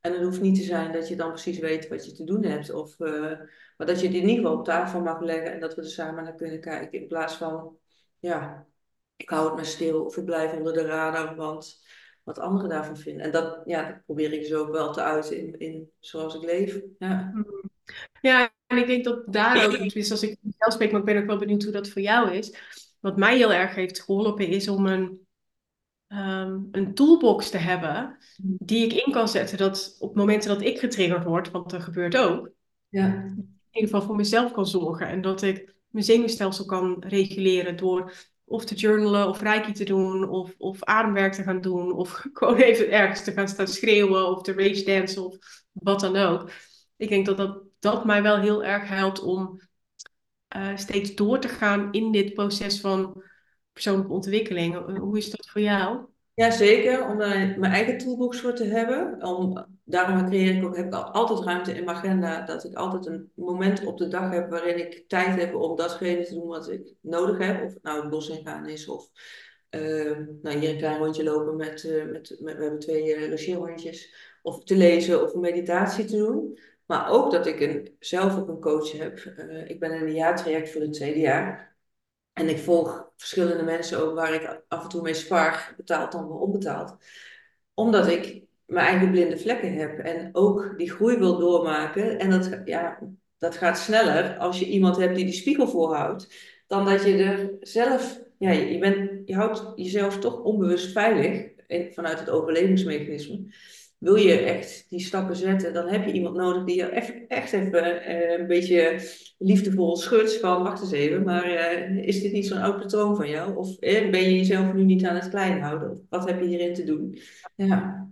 En het hoeft niet te zijn dat je dan precies weet wat je te doen hebt, of, uh, maar dat je het in ieder geval op tafel mag leggen en dat we er samen naar kunnen kijken. In plaats van, ja, ik hou het maar stil of ik blijf onder de radar, want wat anderen daarvan vinden. En dat, ja, dat probeer ik zo ook wel te uiten in, in zoals ik leef. Ja. ja, en ik denk dat daar ook, dus als ik zelf spreek, maar ik ben ook wel benieuwd hoe dat voor jou is. Wat mij heel erg heeft geholpen is om een, um, een toolbox te hebben die ik in kan zetten. Dat op momenten dat ik getriggerd word, want dat gebeurt ook, ja. in ieder geval voor mezelf kan zorgen. En dat ik mijn zenuwstelsel kan reguleren door of te journalen of reiki te doen of, of ademwerk te gaan doen of (laughs) gewoon even ergens te gaan staan schreeuwen of te rage dansen of wat dan ook. Ik denk dat dat, dat mij wel heel erg helpt om uh, steeds door te gaan in dit proces van persoonlijke ontwikkeling. Hoe is dat voor jou? Ja, zeker. Om daar mijn eigen toolbox voor te hebben. Om, daarom creëer ik ook, heb ik altijd ruimte in mijn agenda. Dat ik altijd een moment op de dag heb waarin ik tijd heb om datgene te doen wat ik nodig heb. Of nou het bos ingaan is of uh, nou, hier een klein rondje lopen met, uh, met, we hebben twee uh, logeerhondjes. Of te lezen of een meditatie te doen. Maar ook dat ik een, zelf ook een coach heb. Uh, ik ben in een jaartraject voor het tweede jaar. En ik volg verschillende mensen ook waar ik af en toe mee spar, betaald dan wel onbetaald. Omdat ik mijn eigen blinde vlekken heb en ook die groei wil doormaken. En dat, ja, dat gaat sneller als je iemand hebt die die spiegel voorhoudt, dan dat je er zelf, ja, je, bent, je houdt jezelf toch onbewust veilig vanuit het overlevingsmechanisme wil je echt die stappen zetten, dan heb je iemand nodig die je echt, even uh, een beetje liefdevol schudt van, wacht eens even, maar uh, is dit niet zo'n oud patroon van jou? Of uh, ben je jezelf nu niet aan het klein houden? wat heb je hierin te doen? Ja,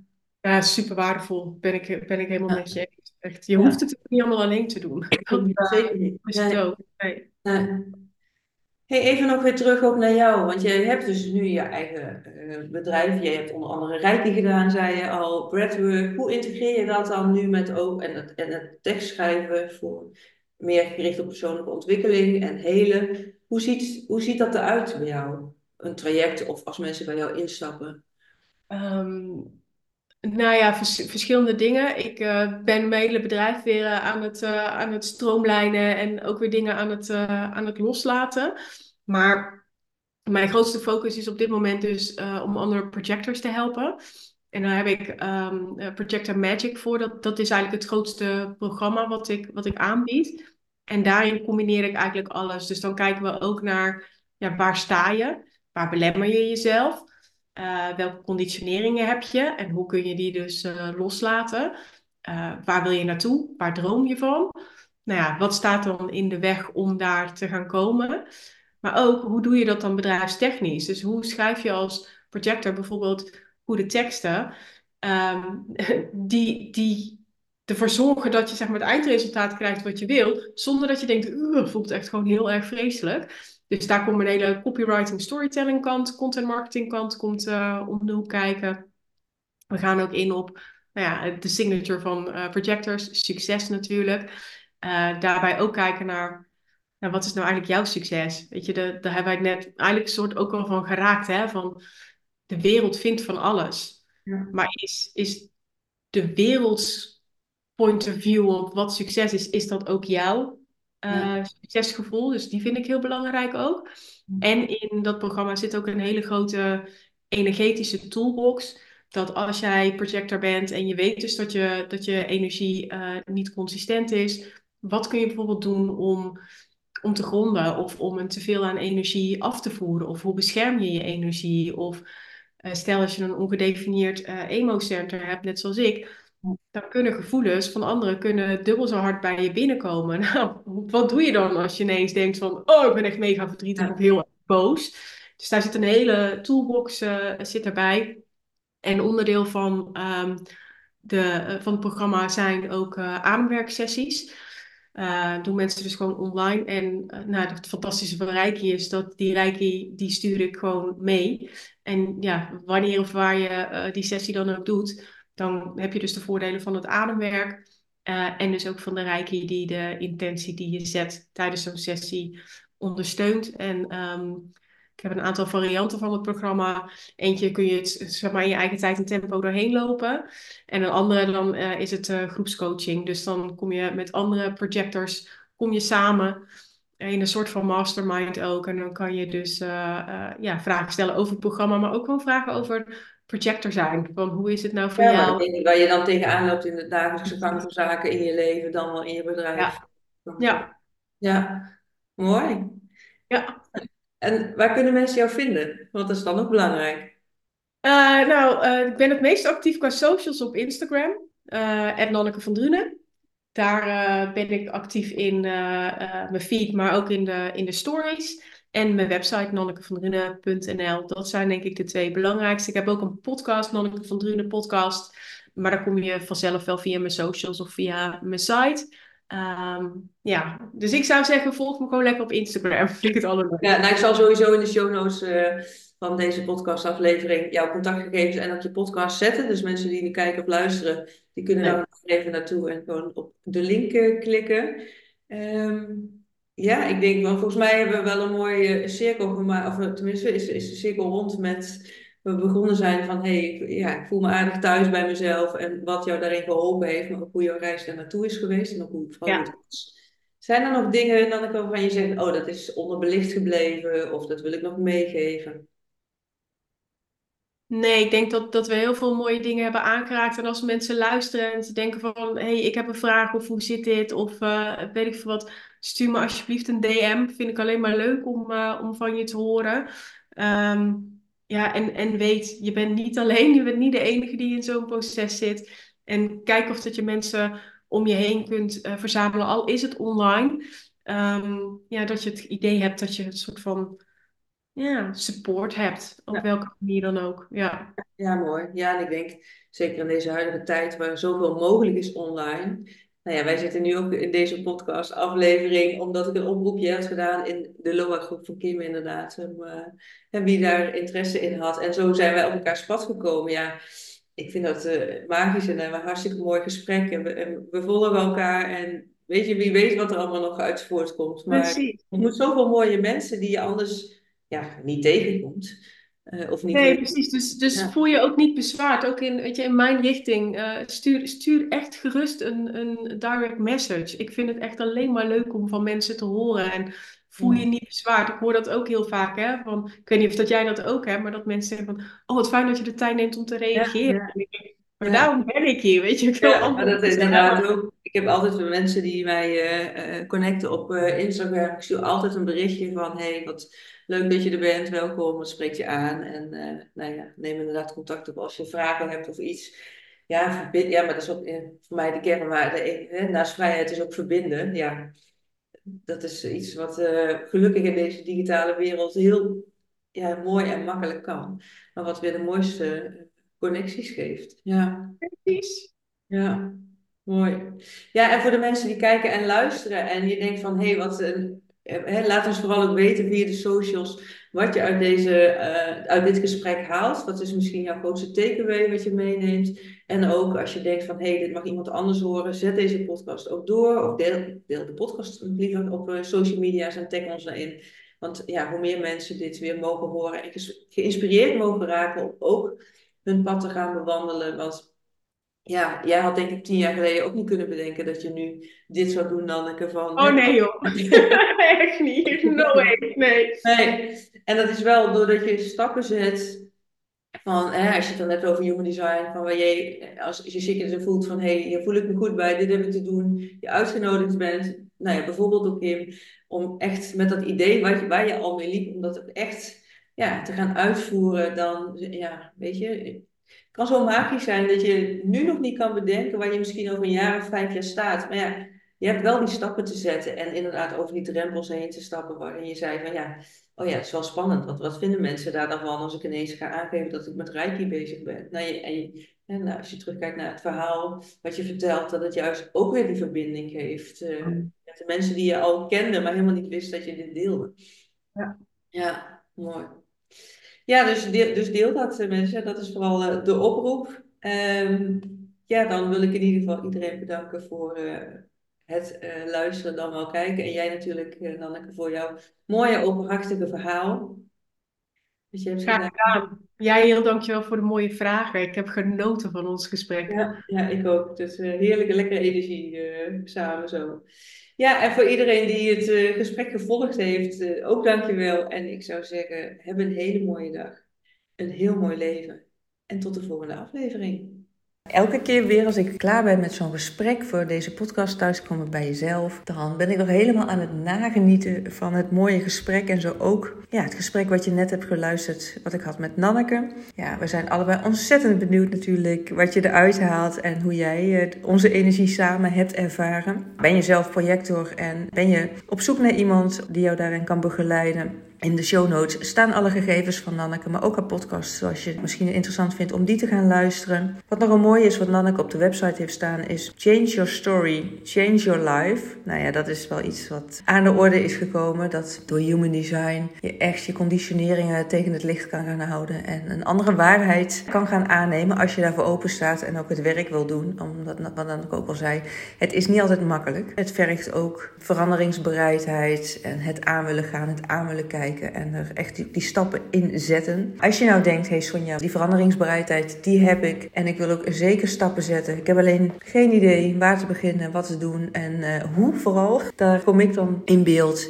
ja super waardevol. Ben ik, ben ik helemaal ja. met je Echt, je hoeft het niet allemaal alleen te doen. Zeker niet. Is het ook. Nee. Hey, even nog weer terug ook naar jou, want je hebt dus nu je eigen uh, bedrijf. Je hebt onder andere Reiki gedaan, zei je al, breathwork. Hoe integreer je dat dan nu met ook en het, en het tekstschrijven voor meer gericht op persoonlijke ontwikkeling en helen? Hoe ziet, hoe ziet dat eruit bij jou? Een traject of als mensen bij jou instappen? Um, nou ja, verschillende dingen. Ik uh, ben mijn hele bedrijf weer uh, aan, het, uh, aan het stroomlijnen en ook weer dingen aan het, aan het loslaten. Maar mijn grootste focus is op dit moment dus om andere projectors te helpen. En daar heb ik um, Projector Magic voor. Dat, dat is eigenlijk het grootste programma wat ik, wat ik aanbied. En daarin combineer ik eigenlijk alles. Dus dan kijken we ook naar ja, waar sta je? waar belemmer je jezelf? Uh, welke conditioneringen heb je en hoe kun je die dus uh, loslaten? Uh, waar wil je naartoe? Waar droom je van? Nou ja, wat staat dan in de weg om daar te gaan komen? Maar ook, hoe doe je dat dan bedrijfstechnisch? Dus hoe schrijf je als projector bijvoorbeeld goede teksten um, (laughs) die, die ervoor zorgen dat je zeg maar, het eindresultaat krijgt wat je wil, zonder dat je denkt, voelt echt gewoon heel erg vreselijk. Dus daar komt een hele copywriting, storytelling kant, content marketing kant komt uh, om de hoek kijken. We gaan ook in op nou ja, de signature van uh, projectors, succes natuurlijk. Uh, daarbij ook kijken naar, nou, wat is nou eigenlijk jouw succes? Weet je, de, daar hebben wij net eigenlijk een soort ook al van geraakt, hè? Van de wereld vindt van alles. Ja. Maar is, is de werelds point of view op wat succes is, is dat ook jouw uh, succesgevoel? Dus die vind ik heel belangrijk ook. En in dat programma zit ook een hele grote energetische toolbox. Dat als jij projector bent en je weet dus dat je, dat je energie uh, niet consistent is, wat kun je bijvoorbeeld doen om, om te gronden of om een teveel aan energie af te voeren? Of hoe bescherm je je energie? Of uh, stel als je een ongedefinieerd uh, emo-center hebt, net zoals ik, dan kunnen gevoelens van anderen kunnen dubbel zo hard bij je binnenkomen. (laughs) Nou, wat doe je dan als je ineens denkt van, oh, ik ben echt mega verdrietig of heel boos. Dus daar zit een hele toolbox uh, zit erbij. En onderdeel van, um, de, uh, van het programma zijn ook uh, ademwerksessies. Uh, doen mensen dus gewoon online. En nou, het fantastische van Reiki is dat die Reiki, die stuur ik gewoon mee. En ja, wanneer of waar je die sessie dan ook doet, dan heb je dus de voordelen van het ademwerk. Uh, en dus ook van de Reiki die de intentie die je zet tijdens zo'n sessie ondersteunt. En um, ik heb een aantal varianten van het programma. Eentje kun je het zeg maar, in je eigen tijd en tempo doorheen lopen. En een andere dan uh, is het uh, groepscoaching. Dus dan kom je met andere projectors kom je samen in een soort van mastermind ook. En dan kan je dus ja, vragen stellen over het programma, maar ook gewoon vragen over projector zijn. Van hoe is het nou voor ja, jou? Waar je dan tegenaan loopt in de dagelijkse gang van zaken in je leven, dan wel in je bedrijf. Ja. Ja. ja. Mooi. Ja. En waar kunnen mensen jou vinden? Want dat is dan ook belangrijk. Uh, nou, uh, ik ben het meest actief qua socials op Instagram. Uh, Nonneke van Drunen. Daar ben ik actief in mijn feed, maar ook in de, in de stories. En mijn website nonnekevandrunen.nl. Dat zijn denk ik de twee belangrijkste. Ik heb ook een podcast, Nonneke van Drunen podcast. Maar daar kom je vanzelf wel via mijn socials of via mijn site. Um, ja, dus ik zou zeggen, volg me gewoon lekker op Instagram. (laughs) Vind ik het allemaal. Ja, nou, ik zal sowieso in de show notes uh, van deze podcastaflevering jouw contactgegevens en ook je podcast zetten. Dus mensen die nu kijken of luisteren, die kunnen ja. daar even naartoe en gewoon op de link uh, klikken. Um, ja, ik denk wel, volgens mij hebben we wel een mooie cirkel gemaakt, of tenminste is, is de cirkel rond met, we begonnen zijn van, hé, hey, ik, ja, ik voel me aardig thuis bij mezelf en wat jou daarin geholpen heeft, maar ook hoe jouw reis daar naartoe is geweest en ook hoe het veranderd ja. was. Zijn er nog dingen dan ik waarvan je zegt, oh, dat is onderbelicht gebleven of dat wil ik nog meegeven? Nee, ik denk dat, dat we heel veel mooie dingen hebben aangeraakt. En als mensen luisteren en ze denken van... hé, hey, ik heb een vraag of hoe zit dit? Of uh, weet ik veel wat. Stuur me alsjeblieft een DM. Vind ik alleen maar leuk om, uh, om van je te horen. Um, ja, en, en weet, je bent niet alleen. Je bent niet de enige die in zo'n proces zit. En kijk of dat je mensen om je heen kunt uh, verzamelen. Al is het online. Um, ja, dat je het idee hebt dat je een soort van ja, support hebt. Op welke manier dan ook. Ja. ja, mooi. Ja, en ik denk zeker in deze huidige tijd waar zoveel mogelijk is online. Nou ja, wij zitten nu ook in deze podcast aflevering omdat ik een oproepje heb gedaan in de LOA groep van Kim inderdaad. Om, uh, en wie daar interesse in had. En zo zijn wij op elkaar pad gekomen. Ja, ik vind dat uh, magisch en een hartstikke mooi gesprek. En we, en we volgen elkaar en weet je, wie weet wat er allemaal nog uit voortkomt. Maar Precies. je moet zoveel mooie mensen die je anders ja, niet tegenkomt. Uh, of niet nee, precies. Dus, dus ja. voel je ook niet bezwaard. Ook in, weet je, in mijn richting. Uh, stuur, stuur echt gerust een, een direct message. Ik vind het echt alleen maar leuk om van mensen te horen. En voel je niet bezwaard. Ik hoor dat ook heel vaak. Hè? Van, ik weet niet of dat jij dat ook hebt. Maar dat mensen zeggen van... Oh, wat fijn dat je de tijd neemt om te reageren. Ja, ja. Maar daarom ben ik hier, weet je. Ik, ja, dat is inderdaad ook. Ik heb altijd mensen die mij uh, connecten op Instagram. Ik stuur altijd een berichtje van: hey, wat leuk dat je er bent, welkom, wat spreekt je aan? En nou ja, neem inderdaad contact op als je vragen hebt of iets. Ja, ja maar dat is ook voor mij de kern. Maar de, naast vrijheid is ook verbinden. Ja, dat is iets wat gelukkig in deze digitale wereld heel ja, mooi en makkelijk kan. Maar wat weer de mooiste connecties geeft. Ja. Precies. Ja, mooi. Ja, en voor de mensen die kijken en luisteren en je denkt van, hé, hey, wat een... Hè, laat ons vooral ook weten via de socials wat je uit, deze, uh, uit dit gesprek haalt. Wat is misschien jouw grootste takeaway wat je meeneemt. En ook als je denkt van, hé, hey, dit mag iemand anders horen, zet deze podcast ook door. Of deel, de podcast liever op uh, social media's en tag ons daarin. Want ja, hoe meer mensen dit weer mogen horen en geïnspireerd mogen raken om ook hun pad te gaan bewandelen. Want ja, jij had denk ik tien jaar geleden ook niet kunnen bedenken dat je nu dit zou doen, Nanneke. Van, oh nee joh, (laughs) echt niet. No way, nee. Nee, en dat is wel doordat je stappen zet van, hè, als je het dan hebt over human design, van waar je, als, als je voelt van, hé, hey, hier voel ik me goed bij, dit heb ik te doen, je uitgenodigd bent, nou ja, bijvoorbeeld ook Kim, om echt met dat idee waar je, waar je al mee liep, om dat echt ja, te gaan uitvoeren, dan, ja, weet je, kan zo magisch zijn dat je nu nog niet kan bedenken waar je misschien over een jaar of vijf jaar staat. Maar ja, je hebt wel die stappen te zetten en inderdaad over die drempels heen te stappen waarin je zei van ja, oh ja, het is wel spannend, want wat vinden mensen daar dan van als ik ineens ga aangeven dat ik met Reiki bezig ben? Nou, je, en, en nou, als je terugkijkt naar het verhaal wat je vertelt, dat het juist ook weer die verbinding heeft uh, met de mensen die je al kende, maar helemaal niet wist dat je dit deelde. Ja, ja mooi. Ja, dus deel, dus deel dat eh, mensen. Dat is vooral uh, de oproep. Um, ja, dan wil ik in ieder geval iedereen bedanken voor uh, het luisteren, dan wel kijken. En jij natuurlijk, Nanneke, voor jouw mooie, openhartige verhaal. Dus je hebt Graag gedaan. Jij heel dankjewel voor de mooie vragen. Ik heb genoten van ons gesprek. Ja, ja ik ook. Dus heerlijke, lekkere energie samen zo. Ja, en voor iedereen die het uh, gesprek gevolgd heeft, uh, ook dankjewel. En ik zou zeggen, heb een hele mooie dag. Een heel mooi leven. En tot de volgende aflevering. Elke keer weer als ik klaar ben met zo'n gesprek voor deze podcast thuiskomen bij jezelf, dan ben ik nog helemaal aan het nagenieten van het mooie gesprek en zo ook ja, het gesprek wat je net hebt geluisterd, wat ik had met Nanneke. Ja, we zijn allebei ontzettend benieuwd natuurlijk wat je eruit haalt en hoe jij eh, onze energie samen hebt ervaren. Ben je zelf projector en ben je op zoek naar iemand die jou daarin kan begeleiden? In de show notes staan alle gegevens van Nanneke, maar ook haar podcast, zoals je het misschien interessant vindt om die te gaan luisteren. Wat nog een mooi is, wat Nanneke op de website heeft staan, is Change Your Story, Change Your Life. Nou ja, dat is wel iets wat aan de orde is gekomen, dat door Human Design je echt je conditioneringen tegen het licht kan gaan houden en een andere waarheid kan gaan aannemen als je daarvoor open staat en ook het werk wil doen. Omdat, wat Nanneke ook al zei, het is niet altijd makkelijk. Het vergt ook veranderingsbereidheid en het aan willen gaan, het aan willen kijken en er echt die, stappen in zetten. Als je nou denkt, hey Sonja, die veranderingsbereidheid, die heb ik en ik wil ook zeker stappen zetten. Ik heb alleen geen idee waar te beginnen, wat te doen en uh, hoe vooral. Daar kom ik dan in beeld.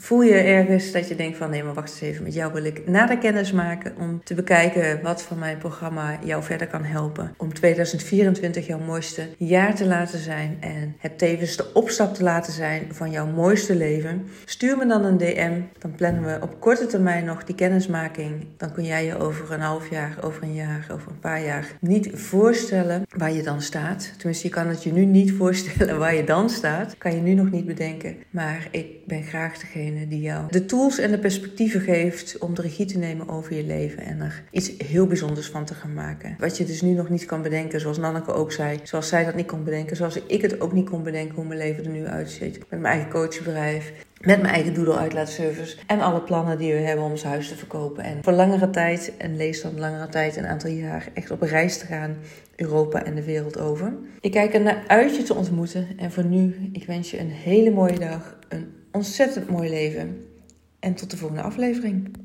Voel je ergens dat je denkt van nee, maar wacht eens even, met jou wil ik nader kennis maken om te bekijken wat van mijn programma jou verder kan helpen. Om 2024 jouw mooiste jaar te laten zijn en het tevens de opstap te laten zijn van jouw mooiste leven. Stuur me dan een DM, dan plannen we op korte termijn nog die kennismaking. Dan kun jij je over een half jaar, over een jaar, over een paar jaar niet voorstellen waar je dan staat. Tenminste, je kan het je nu niet (laughs) voorstellen waar je dan staat. Kan je nu nog niet bedenken. Maar ik ben graag degene die jou de tools en de perspectieven geeft om de regie te nemen over je leven en er iets heel bijzonders van te gaan maken. Wat je dus nu nog niet kan bedenken, zoals Nanneke ook zei, zoals zij dat niet kon bedenken, zoals ik het ook niet kon bedenken hoe mijn leven er nu uitziet. Met mijn eigen coachbedrijf, met mijn eigen doodle uitlaatservice en alle plannen die we hebben om ons huis te verkopen. En voor langere tijd, en lees dan langere tijd, een aantal jaar, echt op reis te gaan, Europa en de wereld over. Ik kijk er naar uit je te ontmoeten. En voor nu, ik wens je een hele mooie dag, een ontzettend mooi leven. En tot de volgende aflevering.